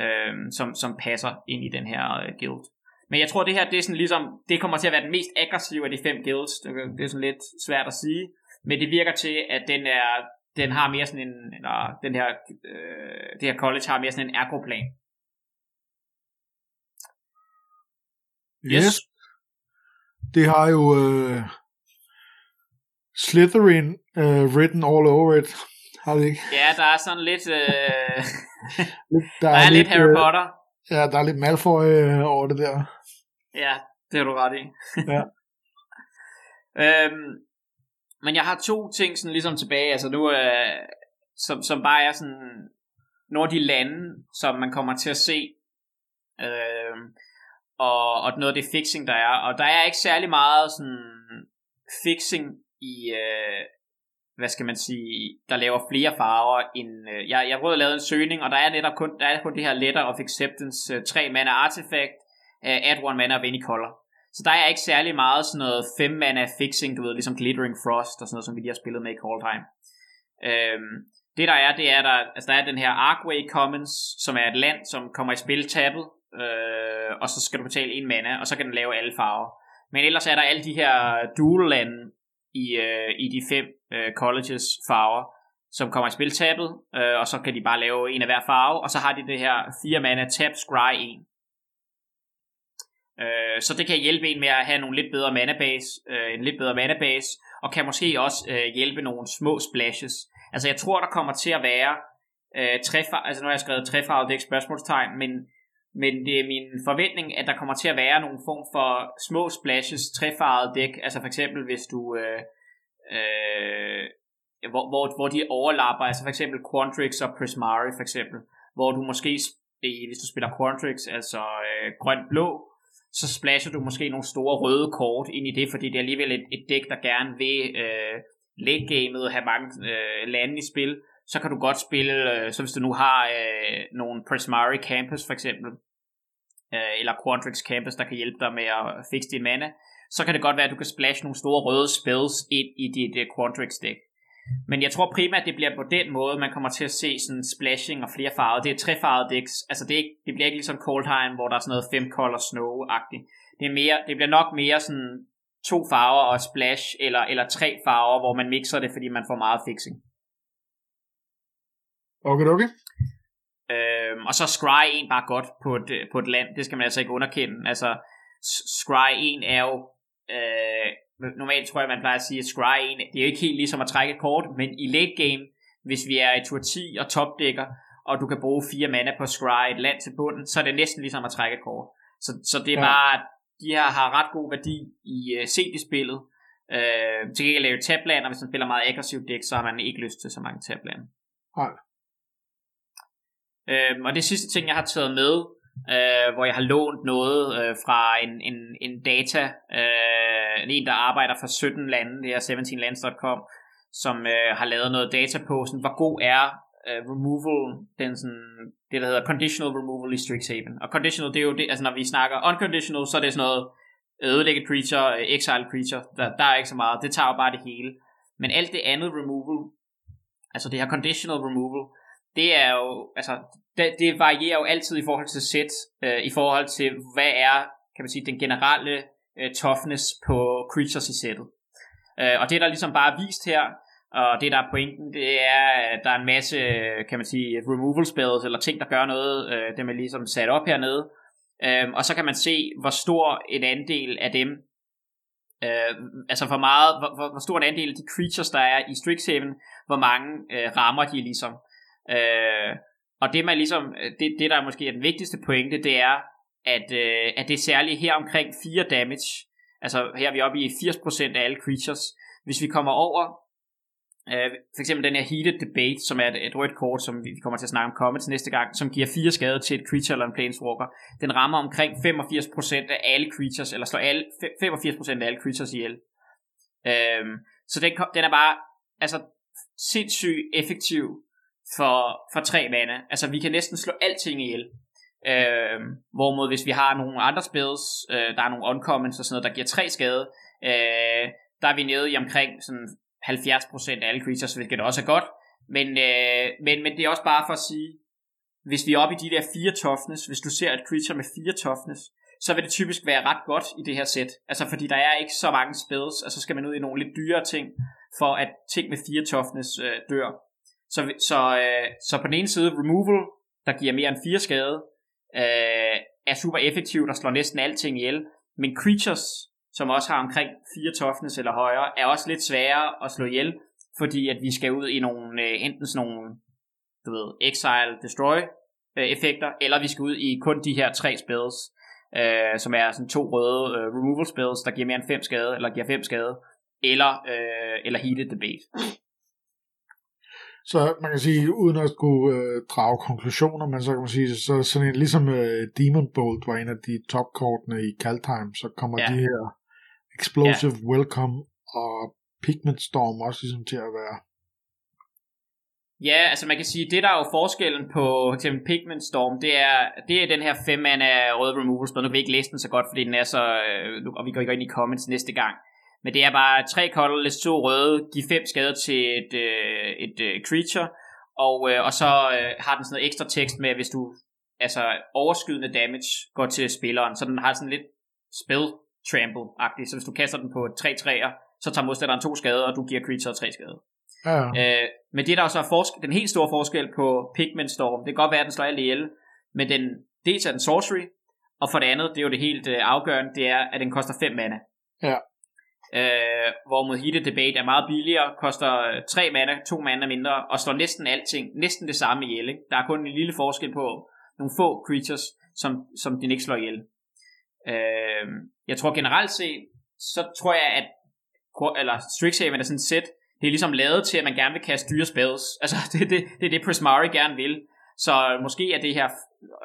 øh, som, som passer ind i den her øh, guild. Men jeg tror, det her, det er sådan ligesom, det kommer til at være den mest aggressive af de fem guilds. Det er sådan lidt svært at sige. Men det virker til, at den er, den har mere sådan en, eller den her, øh, det her college har mere sådan en ergoplan. Yes. yes. Det har jo øh, Slytherin øh, written all over it. Har det ikke? Ja, der er sådan lidt... Øh, der, er, der er lidt, lidt Harry øh, Potter. Ja, der er lidt Malfoy øh, over det der. Ja, det har du ret i. ja. øhm, men jeg har to ting sådan ligesom tilbage, altså nu, øh, som, som bare er sådan nogle af de lande, som man kommer til at se, øh, og, og noget af det fixing, der er. Og der er ikke særlig meget sådan fixing i, øh, hvad skal man sige, der laver flere farver end, øh, jeg, jeg prøvede at lave en søgning, og der er netop kun, der er kun det her Letter of Acceptance, øh, 3 mana artifact, øh, add one mana of any color. Så der er ikke særlig meget sådan noget fem mana fixing, du ved, ligesom Glittering Frost og sådan noget, som vi lige har spillet med i Call Time. Øhm, det der er, det er, der, altså der er den her Arkway Commons, som er et land, som kommer i spil tabet, øh, og så skal du betale en mana, og så kan den lave alle farver. Men ellers er der alle de her dual lande i, øh, i de fem øh, colleges farver, som kommer i spil tabet, øh, og så kan de bare lave en af hver farve, og så har de det her 4 mana tap scry 1. Øh, så det kan hjælpe en med at have nogle lidt bedre mana base, øh, en lidt bedre mana base, og kan måske også øh, hjælpe nogle små splashes. Altså jeg tror, der kommer til at være øh, træfar, altså nu har jeg skrevet træfarvet, det er ikke spørgsmålstegn, men, men det er min forventning, at der kommer til at være nogle form for små splashes, træfarvet dæk, altså for eksempel hvis du, øh, øh, hvor, hvor, hvor de overlapper, altså for eksempel Quantrix og Prismari for eksempel, hvor du måske, hvis du spiller Quantrix, altså øh, grøn-blå, så splasher du måske nogle store røde kort ind i det, fordi det er alligevel et, et dæk, der gerne vil øh, late gamet have mange øh, lande i spil, så kan du godt spille, øh, så hvis du nu har øh, nogle Prismari Campus for eksempel, øh, eller Quadrix Campus, der kan hjælpe dig med at fikse din mana, så kan det godt være, at du kan splash nogle store røde spells ind i dit uh, Quadrix deck. Men jeg tror primært, det bliver på den måde, man kommer til at se sådan splashing og flere farver. Det er tre farvede decks. Altså det, er ikke, det bliver ikke ligesom Coldheim, hvor der er sådan noget fem color snow-agtigt. Det, er mere, det bliver nok mere sådan to farver og splash, eller, eller tre farver, hvor man mixer det, fordi man får meget fixing. Okay, okay. Øhm, og så Scry 1 bare godt på et, på et land, det skal man altså ikke underkende. Altså, Scry 1 er jo øh, normalt tror jeg, man plejer at sige, at scry 1, det er jo ikke helt ligesom at trække et kort, men i late game, hvis vi er i tur 10 og topdækker, og du kan bruge fire mana på scry et land til bunden, så er det næsten ligesom at trække et kort. Så, så det er ja. bare, de her har ret god værdi i uh, set i spillet. Uh, til gengæld lave tabland, og hvis man spiller meget aggressivt dæk, så har man ikke lyst til så mange tabland. Nej. Uh, og det sidste ting, jeg har taget med, øh, hvor jeg har lånt noget øh, fra en, en, en data, øh, en der arbejder for 17 lande, det er 17lands.com, som øh, har lavet noget data på, sådan, hvor god er øh, removal, den sådan, det der hedder conditional removal i Strixhaven. Og conditional, det er jo det, altså når vi snakker unconditional, så er det sådan noget ødelægge creature, øh, exile creature, der, der er ikke så meget, det tager jo bare det hele. Men alt det andet removal, altså det her conditional removal, det er jo, altså, det, det varierer jo altid i forhold til sæt, øh, i forhold til, hvad er, kan man sige, den generelle øh, toughness på creatures i sættet. Øh, og det, der ligesom bare er vist her, og det, der er pointen, det er, at der er en masse, øh, kan man sige, removal spells, eller ting, der gør noget, øh, dem er ligesom sat op hernede. Øh, og så kan man se, hvor stor en andel af dem, øh, altså hvor meget, hvor, hvor stor en andel af de creatures, der er i Strixhaven, hvor mange øh, rammer de ligesom. Øh, og det man ligesom, øh, det, det der måske er den vigtigste pointe, det er, at, øh, at det er særligt her omkring 4 damage, altså her er vi oppe i 80% af alle creatures. Hvis vi kommer over øh, for eksempel den her Heated Debate, som er et, et rødt kort, som vi kommer til at snakke om comments næste gang, som giver fire skade til et creature eller en planeswalker. Den rammer omkring 85% af alle creatures, eller slår alle, 85% af alle creatures ihjel. Øh, så den, den er bare altså, sindssygt effektiv for, for tre mana. Altså vi kan næsten slå alting ihjel. Øh, hvorimod hvis vi har nogle andre spells, øh, der er nogle uncommons og sådan noget, der giver tre skade, øh, der er vi nede i omkring sådan 70% af alle creatures, hvilket også er godt. Men, øh, men, men det er også bare for at sige, hvis vi er oppe i de der fire toughness, hvis du ser et creature med fire toughness, så vil det typisk være ret godt i det her sæt. Altså fordi der er ikke så mange spells, og så skal man ud i nogle lidt dyrere ting, for at ting med fire toughness øh, dør. Så, så, øh, så på den ene side, removal, der giver mere end 4 skade, øh, er super effektivt og slår næsten alting ihjel. Men creatures, som også har omkring 4 toughness eller højere, er også lidt sværere at slå ihjel, fordi at vi skal ud i nogle, øh, enten sådan nogle, du ved, exile, destroy øh, effekter, eller vi skal ud i kun de her tre spells, øh, som er sådan to røde øh, removal spells, der giver mere end 5 skade, eller giver 5 skade, eller, øh, eller heated debate. Så man kan sige, uden at skulle øh, drage konklusioner, men så kan man sige, så sådan en, ligesom øh, Demon Bolt var en af de topkortene i Kaltheim, så kommer ja. de her Explosive ja. Welcome og Pigment Storm også ligesom til at være. Ja, altså man kan sige, det der er jo forskellen på eksempel Pigment Storm, det er, det er den her 5 af rød removal spil. Nu kan vi ikke læse den så godt, fordi den er så, øh, og vi går ind i comments næste gang. Men det er bare tre colorless, to røde, giv fem skader til et, øh, et, øh, creature, og, og så har den sådan noget ekstra tekst med, hvis du altså overskydende damage går til spilleren, så den har sådan lidt spil trample-agtigt. Så hvis du kaster den på tre træer, så tager modstanderen to skader, og du giver creature tre skader. Ja. Øh, men det der er så forsk- den helt store forskel på Pigment Storm, det kan godt være, at den slår alt ihjel, men den, dels er den sorcery, og for det andet, det er jo det helt øh, afgørende, det er, at den koster 5 mana. Ja. Øh, hvor mod Heated Debate er meget billigere, koster øh, 3 mana, 2 mana mindre, og slår næsten alting, næsten det samme ihjel. Ikke? Der er kun en lille forskel på nogle få creatures, som, som den ikke slår ihjel. Øh, jeg tror generelt set, så tror jeg, at eller Strixhaven er sådan et sæt, det er ligesom lavet til, at man gerne vil kaste dyre spells. Altså, det er det, det, er det Prismari gerne vil. Så måske er det her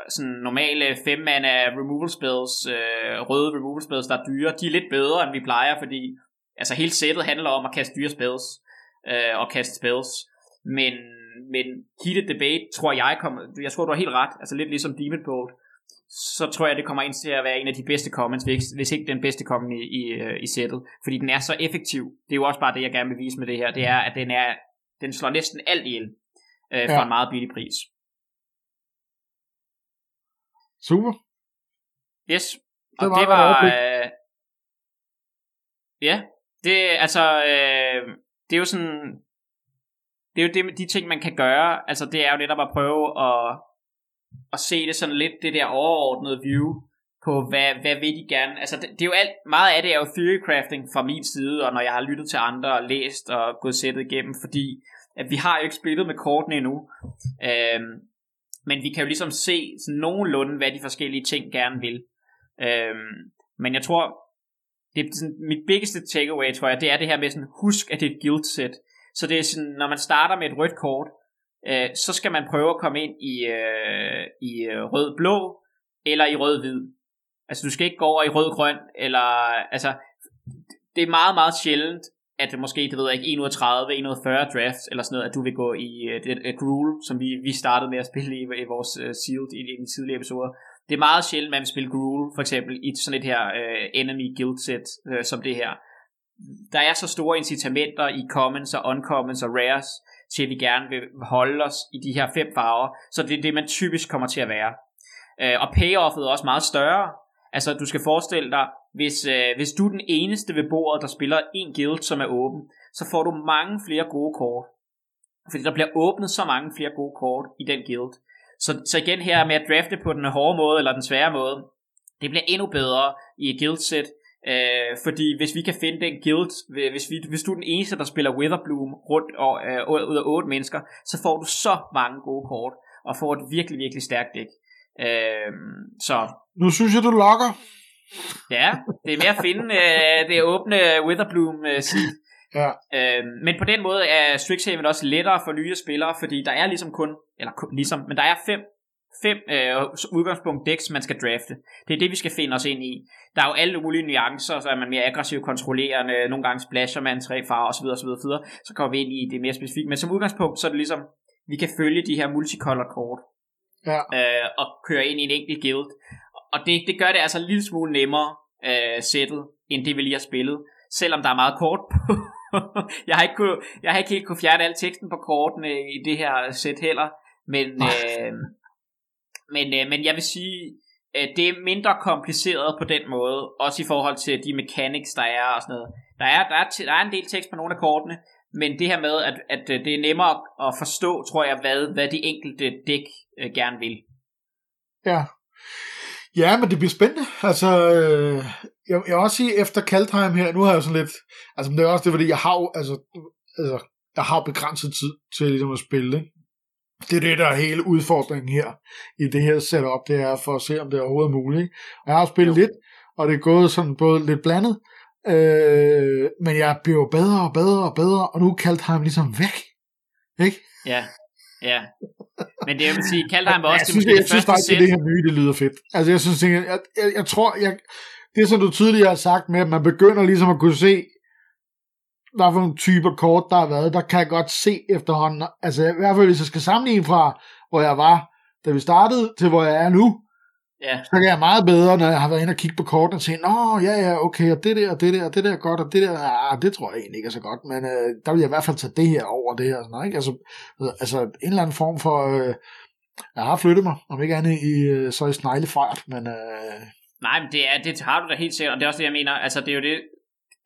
sådan normale 5 mana removal spells, øh, røde removal spells, der er dyre, de er lidt bedre, end vi plejer, fordi altså hele sættet handler om at kaste dyre spells, øh, og kaste spells. Men, men Heated Debate, tror jeg kommer, jeg tror du har helt ret, altså lidt ligesom Demon Bolt, så tror jeg, det kommer ind til at være en af de bedste comments, hvis, ikke den bedste comment i, i, øh, i sættet. Fordi den er så effektiv. Det er jo også bare det, jeg gerne vil vise med det her. Det er, at den, er, den slår næsten alt ihjel øh, for ja. en meget billig pris. Super. Yes. Og det var... Det var øh, ja, det altså... Øh, det er jo sådan... Det er jo det, de ting, man kan gøre. Altså, det er jo netop at prøve at at se det sådan lidt, det der overordnede view på, hvad, hvad vil de gerne. Altså, det, det er jo alt, meget af det er jo theory crafting fra min side, og når jeg har lyttet til andre og læst og gået sættet igennem, fordi at vi har jo ikke spillet med kortene endnu. Øhm, men vi kan jo ligesom se sådan nogenlunde, hvad de forskellige ting gerne vil. Øhm, men jeg tror, det er sådan, mit biggeste takeaway, tror jeg, det er det her med sådan, husk, at det er et guild set. Så det er sådan, når man starter med et rødt kort, øh, så skal man prøve at komme ind i, øh, i øh, rød-blå eller i rød-hvid. Altså du skal ikke gå over i rød-grøn, eller altså det er meget, meget sjældent, at måske, det ved jeg ikke, 1 ud af 30, 1 ud af 40 drafts, eller sådan noget, at du vil gå i øh, det uh, Gruul, som vi, vi startede med at spille i, i vores uh, Sealed i, i den tidlige episode. Det er meget sjældent, at man vil spille gruel, for eksempel, i sådan et her uh, enemy guild set, uh, som det her. Der er så store incitamenter i commons og uncommons og rares, til at vi gerne vil holde os i de her fem farver. Så det er det, man typisk kommer til at være. Uh, og payoffet er også meget større. Altså, du skal forestille dig, hvis, øh, hvis du er den eneste ved bordet, der spiller en guild, som er åben, så får du mange flere gode kort. Fordi der bliver åbnet så mange flere gode kort i den guild. Så, så igen her med at drafte på den hårde måde, eller den svære måde, det bliver endnu bedre i et guild set, Øh, fordi hvis vi kan finde den guild, hvis, vi, hvis du er den eneste, der spiller Witherbloom rundt og, øh, ud af otte mennesker, så får du så mange gode kort, og får et virkelig, virkelig stærkt dæk. Øh, så. Nu synes jeg, du lokker. Ja, det er med at finde øh, det åbne Witherbloom øh, Ja. Øh, men på den måde er Strixhaven også lettere for nye spillere, fordi der er ligesom kun, eller ligesom, men der er fem, fem øh, udgangspunkt decks, man skal drafte. Det er det, vi skal finde os ind i. Der er jo alle mulige nuancer, så er man mere aggressiv, kontrollerende, nogle gange splasher man tre farver osv. osv., osv. Så kommer vi ind i det mere specifikt. Men som udgangspunkt, så er det ligesom, vi kan følge de her multicolor kort. Ja. Øh, og køre ind i en enkelt guild. Og det, det gør det altså en lille smule nemmere øh, sættet, end det vi lige har spillet. Selvom der er meget kort på. jeg, har ikke kunne, jeg har ikke helt kunne fjerne al teksten på kortene i det her sæt heller. Men, øh, men, øh, men jeg vil sige, det er mindre kompliceret på den måde. Også i forhold til de mechanics, der er og sådan noget. Der er, der er, der er en del tekst på nogle af kortene. Men det her med, at, at øh, det er nemmere at forstå, tror jeg, hvad, hvad de enkelte dæk øh, gerne vil. Ja. Ja, men det bliver spændende. Altså, øh, jeg, jeg vil også sige, efter Kaldheim her, nu har jeg sådan lidt, altså men det er også det, fordi jeg har jo, altså, altså jeg har begrænset tid til ligesom at spille, ikke? Det er det, der er hele udfordringen her i det her setup, det er for at se, om det er overhovedet muligt. Og jeg har spillet jo. lidt, og det er gået sådan både lidt blandet, øh, men jeg bliver bedre og bedre og bedre, og nu er Kaldheim ligesom væk. Ikke? Ja, ja. Men det jeg vil sige, Kaldheim var også jeg synes, det, jeg, synes faktisk, det her nye, det lyder fedt. Altså jeg synes, jeg, jeg, jeg, jeg tror, jeg, det som du tidligere har sagt med, at man begynder ligesom at kunne se, hvad for nogle typer kort, der har været, der kan jeg godt se efterhånden, altså i hvert fald hvis jeg skal sammenligne fra, hvor jeg var, da vi startede, til hvor jeg er nu, ja. så kan jeg meget bedre, når jeg har været inde og kigge på kortene, og sige, nå, ja, ja, okay, og det der, og det der, og det der er godt, og det der, ah, det tror jeg egentlig ikke er så godt, men øh, der vil jeg i hvert fald tage det her over det her, sådan, ikke? Altså, altså en eller anden form for, øh, jeg har flyttet mig, om ikke andet i, øh, så i sneglefart, men... Øh, Nej, men det, er, det har du da helt sikkert, og det er også det, jeg mener, altså det er jo det,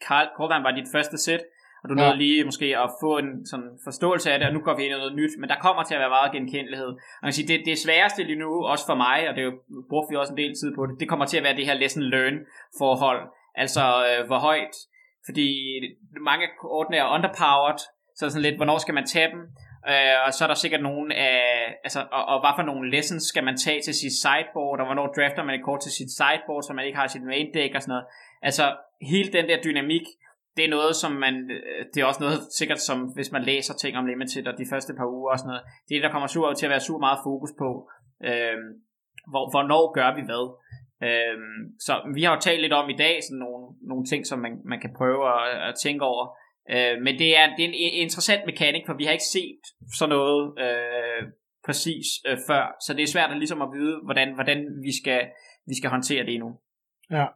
Karl Kortland var dit første sæt, og du nåede ja. lige måske at få en sådan forståelse af det, og nu går vi ind i noget nyt, men der kommer til at være meget genkendelighed. Og man kan sige, det, det sværeste lige nu, også for mig, og det er jo, brugte vi også en del tid på det, det kommer til at være det her lesson learn forhold. Altså, øh, hvor højt, fordi mange kortene er underpowered, så sådan lidt, hvornår skal man tage dem, øh, og så er der sikkert nogen af, altså, og, og hvad for nogle lessons skal man tage til sit sideboard, og hvornår drafter man et kort til sit sideboard, så man ikke har sit main deck og sådan noget. Altså, hele den der dynamik, det er noget, som man, øh, det er også noget sikkert, som hvis man læser ting om Limited og de første par uger og sådan noget, det er der kommer super til at være super meget fokus på, øh, hvor, hvornår gør vi hvad. Øh, så vi har jo talt lidt om i dag, sådan nogle, nogle ting, som man, man kan prøve at, at tænke over, øh, men det er, det er en interessant mekanik, for vi har ikke set sådan noget øh, præcis øh, før, så det er svært at, ligesom at vide, hvordan, hvordan vi, skal, vi skal håndtere det nu. Ja.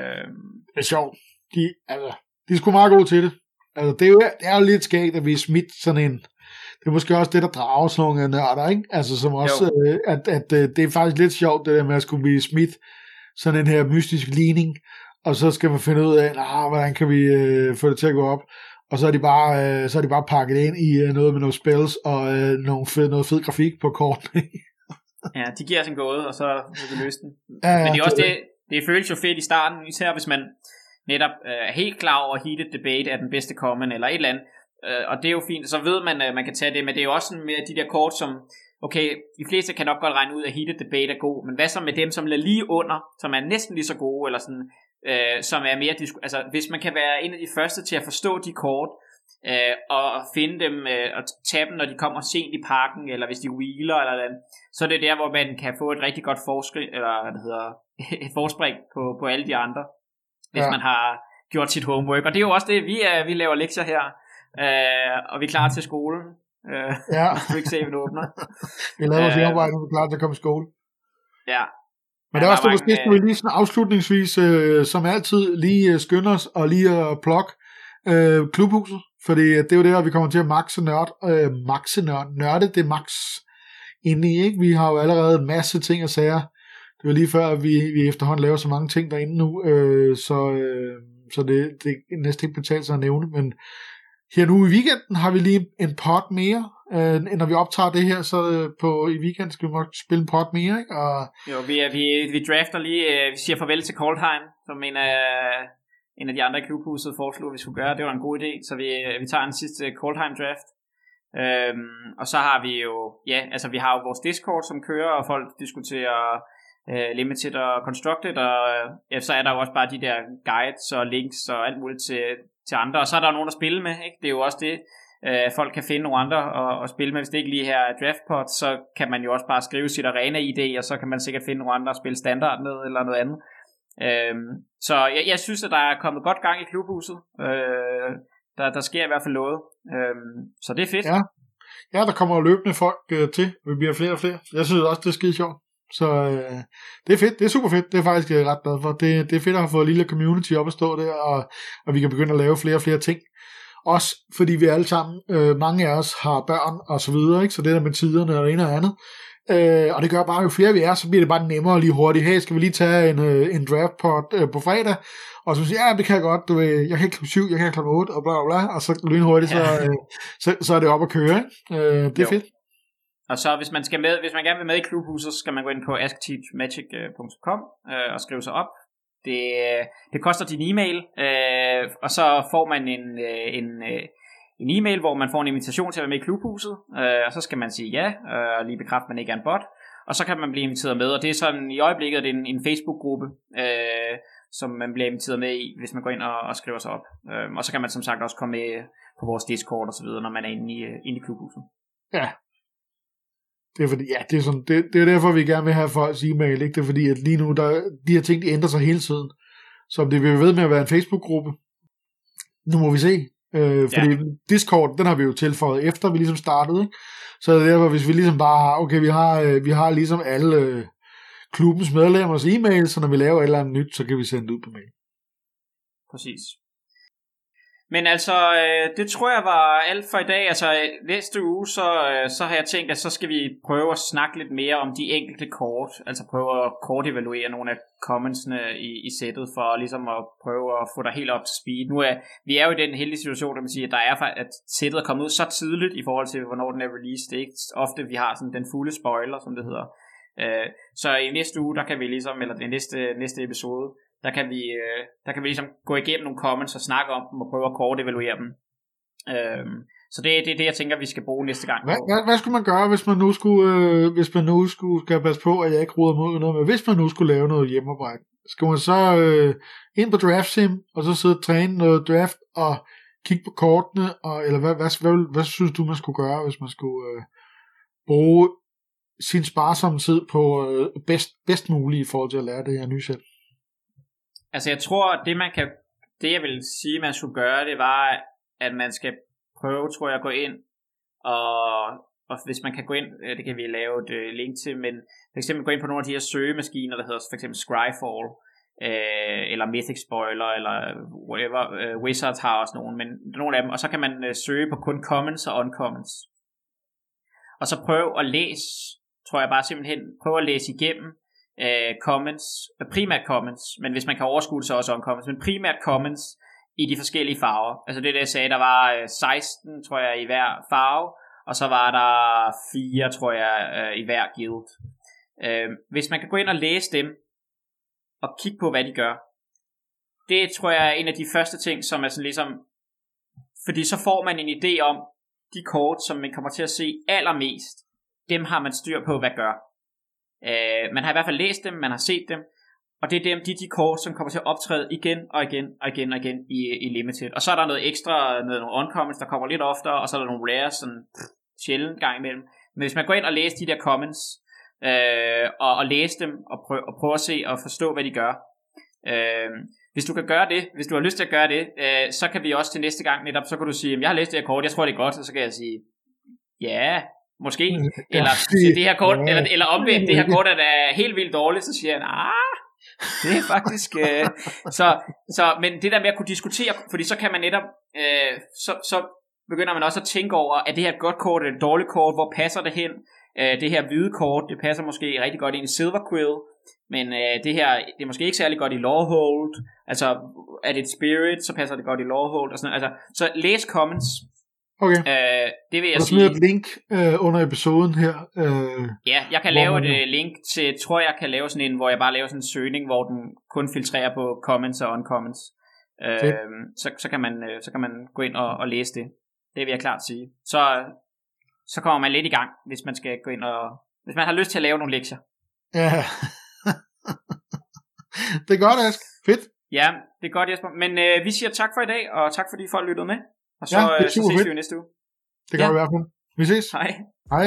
Øh, det er sjovt de, altså, de er sgu meget gode til det. Altså, det er jo, det er jo lidt skægt, at vi er smidt sådan en, det er måske også det, der drager sådan nogle nørder, ikke? Altså, som også, øh, at, at, at, det er faktisk lidt sjovt, det der med at skulle blive smidt sådan en her mystisk ligning, og så skal man finde ud af, nah, hvordan kan vi øh, få det til at gå op, og så er de bare, øh, så er de bare pakket ind i øh, noget med nogle spells, og øh, nogle fed, noget fed grafik på kortene. ja, de giver os en gåde, og så vil vi løse den. Ja, Men det er også det, det føles jo fedt i starten, især hvis man, netop øh, er helt klar over, at heated debate er den bedste common, eller et eller andet. Øh, og det er jo fint, så ved man, at man kan tage det, men det er jo også sådan med de der kort, som, okay, de fleste kan nok godt regne ud, at heated debate er god, men hvad så med dem, som er lige under, som er næsten lige så gode, eller sådan, øh, som er mere, altså hvis man kan være en af de første til at forstå de kort, øh, og finde dem øh, og tage dem, når de kommer sent i parken, eller hvis de wheeler, eller andet, så er det der, hvor man kan få et rigtig godt forskel, eller hvad det hedder, et forspring på, på alle de andre hvis ja. man har gjort sit homework. Og det er jo også det, vi, er, vi laver lektier her, øh, og vi er klar til skolen. Øh, ja. Quicksaven åbner. vi laver vores øh, arbejde, og vi er klar til at komme i skole. Ja. Men det er også det, måske skal vi lige sådan afslutningsvis, øh, som altid, lige øh, skynde os og lige at uh, plukke øh, klubhuset. Fordi det er jo det her, vi kommer til at maxe nørd, øh, maxe nørd, nørde det max ind i, ikke? Vi har jo allerede en masse ting og sager, det var lige før, at vi, vi efterhånden laver så mange ting derinde nu, øh, så, øh, så det, det er næsten ikke betalt sig at nævne, men her nu i weekenden har vi lige en pot mere, øh, når vi optager det her, så øh, på i weekenden skal vi nok spille en pot mere, ikke? Og... Jo, vi, er, vi, vi drafter lige, øh, vi siger farvel til Coldheim, som en af, en af de andre i klubhuset foreslog, at vi skulle gøre. Det var en god idé, så vi, øh, vi tager en sidste Coldheim draft. Øhm, og så har vi jo, ja, altså vi har jo vores Discord, som kører, og folk diskuterer uh, Limited og Constructed, og uh, ja, så er der jo også bare de der guides og links og alt muligt til, til andre, og så er der nogen at spille med, ikke? det er jo også det, uh, folk kan finde nogle andre og, og spille med, hvis det ikke lige her er draftpot, så kan man jo også bare skrive sit arena-ID, og så kan man sikkert finde nogle andre at spille standard med, eller noget andet. Uh, så jeg, jeg synes, at der er kommet godt gang i klubhuset. Øh, der, der sker i hvert fald noget. Øhm, så det er fedt. Ja. ja, der kommer løbende folk øh, til. Vi bliver flere og flere. Jeg synes også, det er skide sjovt. Så øh, det er fedt, det er super fedt, det er faktisk øh, ret glad for. Det, det er fedt at have fået en lille community op at stå der, og, og vi kan begynde at lave flere og flere ting. Også fordi vi alle sammen, øh, mange af os har børn og så videre, ikke? så det der med tiderne og en og andet. Øh, og det gør bare, jo flere vi er, så bliver det bare nemmere lige hurtigt. Hey, skal vi lige tage en, øh, en draft pot øh, på fredag? Og så siger ja, det kan jeg godt, du ved, jeg kan klokken 7, jeg kan klokken 8, og bla bla bla, og så lynhurtigt, ja. så, øh, så, så er det op at køre, ikke? Øh, det er jo. fedt. Og så hvis man, skal med, hvis man gerne vil med i klubhuset, så skal man gå ind på askteachmagic.com øh, og skrive sig op. Det, øh, det koster din e-mail, øh, og så får man en, øh, en, øh, en e-mail, hvor man får en invitation til at være med i klubhuset, øh, og så skal man sige ja, øh, og lige bekræfte, at man ikke er en bot, og så kan man blive inviteret med, og det er sådan, i øjeblikket det en, en Facebook-gruppe, øh, som man bliver inviteret med i, hvis man går ind og, og skriver sig op. Øh, og så kan man som sagt også komme med på vores Discord og så videre, når man er inde i, øh, inde i klubhuset. Ja. Det er fordi, ja, det er, sådan, det, det er derfor, vi gerne vil have folks e-mail, ikke? Det er fordi, at lige nu, der, de her ting, de ændrer sig hele tiden. Så om det vil ved med at være en Facebook-gruppe, nu må vi se. Øh, fordi ja. Discord, den har vi jo tilføjet efter, vi ligesom startede, ikke? Så det er derfor, hvis vi ligesom bare har, okay, vi har, øh, vi har ligesom alle, øh, klubbens medlemmers e-mail, så når vi laver et eller andet nyt, så kan vi sende det ud på mail. Præcis. Men altså, øh, det tror jeg var alt for i dag. Altså, øh, næste uge, så, øh, så har jeg tænkt, at så skal vi prøve at snakke lidt mere om de enkelte kort. Altså prøve at kort evaluere nogle af commonsene øh, i, i sættet, for ligesom at prøve at få dig helt op til speed. Nu er, vi er jo i den heldige situation, at man siger, at der er at sættet er kommet ud så tidligt i forhold til, hvornår den er released. Det er ikke ofte, vi har sådan den fulde spoiler, som det hedder. Øh, så i næste uge, der kan vi ligesom, eller i næste, næste episode, der kan, vi, øh, der kan vi ligesom gå igennem nogle comments og snakke om dem og prøve at kort evaluere dem. Øh, så det, det er det, jeg tænker, vi skal bruge næste gang. Hvad, hvad, hvad skulle man gøre, hvis man nu skulle, øh, hvis man nu skulle, skal passe på, at jeg ikke ruder mod noget, men hvis man nu skulle lave noget hjemmearbejde, skal man så øh, ind på Draft Sim, og så sidde og træne noget draft, og kigge på kortene, og, eller hvad, hvad, hvad, hvad, hvad synes du, man skulle gøre, hvis man skulle øh, bruge sin sparsomme tid på øh, bedst, bedst muligt i forhold til at lære det her nye sæt? Altså jeg tror, det man kan, det jeg vil sige, man skulle gøre, det var, at man skal prøve, tror jeg, at gå ind, og, og hvis man kan gå ind, øh, det kan vi lave et øh, link til, men for eksempel gå ind på nogle af de her søgemaskiner, der hedder for eksempel Scryfall, øh, eller Mythic Spoiler, eller whatever, øh, Wizards har også nogen, men nogle af dem, og så kan man øh, søge på kun commons og uncommons. Og så prøv at læse tror jeg bare simpelthen prøv at læse igennem Øh, uh, comments, øh, primært comments, men hvis man kan overskue det, så også on comments, men primært comments i de forskellige farver. Altså det, der jeg sagde, der var øh, 16, tror jeg, i hver farve, og så var der fire, tror jeg, øh, i hver guild. Uh, hvis man kan gå ind og læse dem, og kigge på, hvad de gør, det tror jeg er en af de første ting, som er sådan ligesom, fordi så får man en idé om de kort, som man kommer til at se allermest, dem har man styr på, hvad gør. Øh, man har i hvert fald læst dem, man har set dem, og det er dem, de, de kort, som kommer til at optræde igen og igen og igen og igen i, i Limited. Og så er der noget ekstra, noget, nogle uncommons, der kommer lidt oftere, og så er der nogle rares, sådan pff, sjældent gang imellem. Men hvis man går ind og læser de der comments, øh, og, og læse dem, og, prøver og prøve at se og forstå, hvad de gør. Øh, hvis du kan gøre det, hvis du har lyst til at gøre det, øh, så kan vi også til næste gang netop, så kan du sige, jeg har læst det her kort, jeg tror det er godt, og så kan jeg sige, ja, måske, ja, eller det, det her kort, ja. eller, eller omvendt, det her kort er da helt vildt dårligt, så siger han, ah, det er faktisk, øh, så, så, men det der med at kunne diskutere, fordi så kan man netop, øh, så, så begynder man også at tænke over, er det her et godt kort, eller et dårligt kort, hvor passer det hen, øh, det her hvide kort, det passer måske rigtig godt ind i Silver Quill, men øh, det her, det er måske ikke særlig godt i Lawhold, altså er det et Spirit, så passer det godt i Lawhold, og sådan altså, så læs comments, Okay. Øh, det vil jeg sige. et link øh, under episoden her. Øh, ja, jeg kan lave et. Øh, link til, tror jeg kan lave sådan en, hvor jeg bare laver sådan en søgning, hvor den kun filtrerer på comments og uncomments. Øh, så, så, kan man, øh, så kan man gå ind og, og læse det. Det vil jeg klart sige. Så, så kommer man lidt i gang, hvis man skal gå ind og... Hvis man har lyst til at lave nogle lektier. Ja. det er godt, Ask. Fedt. Ja, det er godt, Jesper. Men øh, vi siger tak for i dag, og tak fordi folk lyttede med. Og så, Ja, det øh, så ses fedt. vi jo næste uge. Det kan ja. vi i hvert fald. Vi ses. Hej. Hej.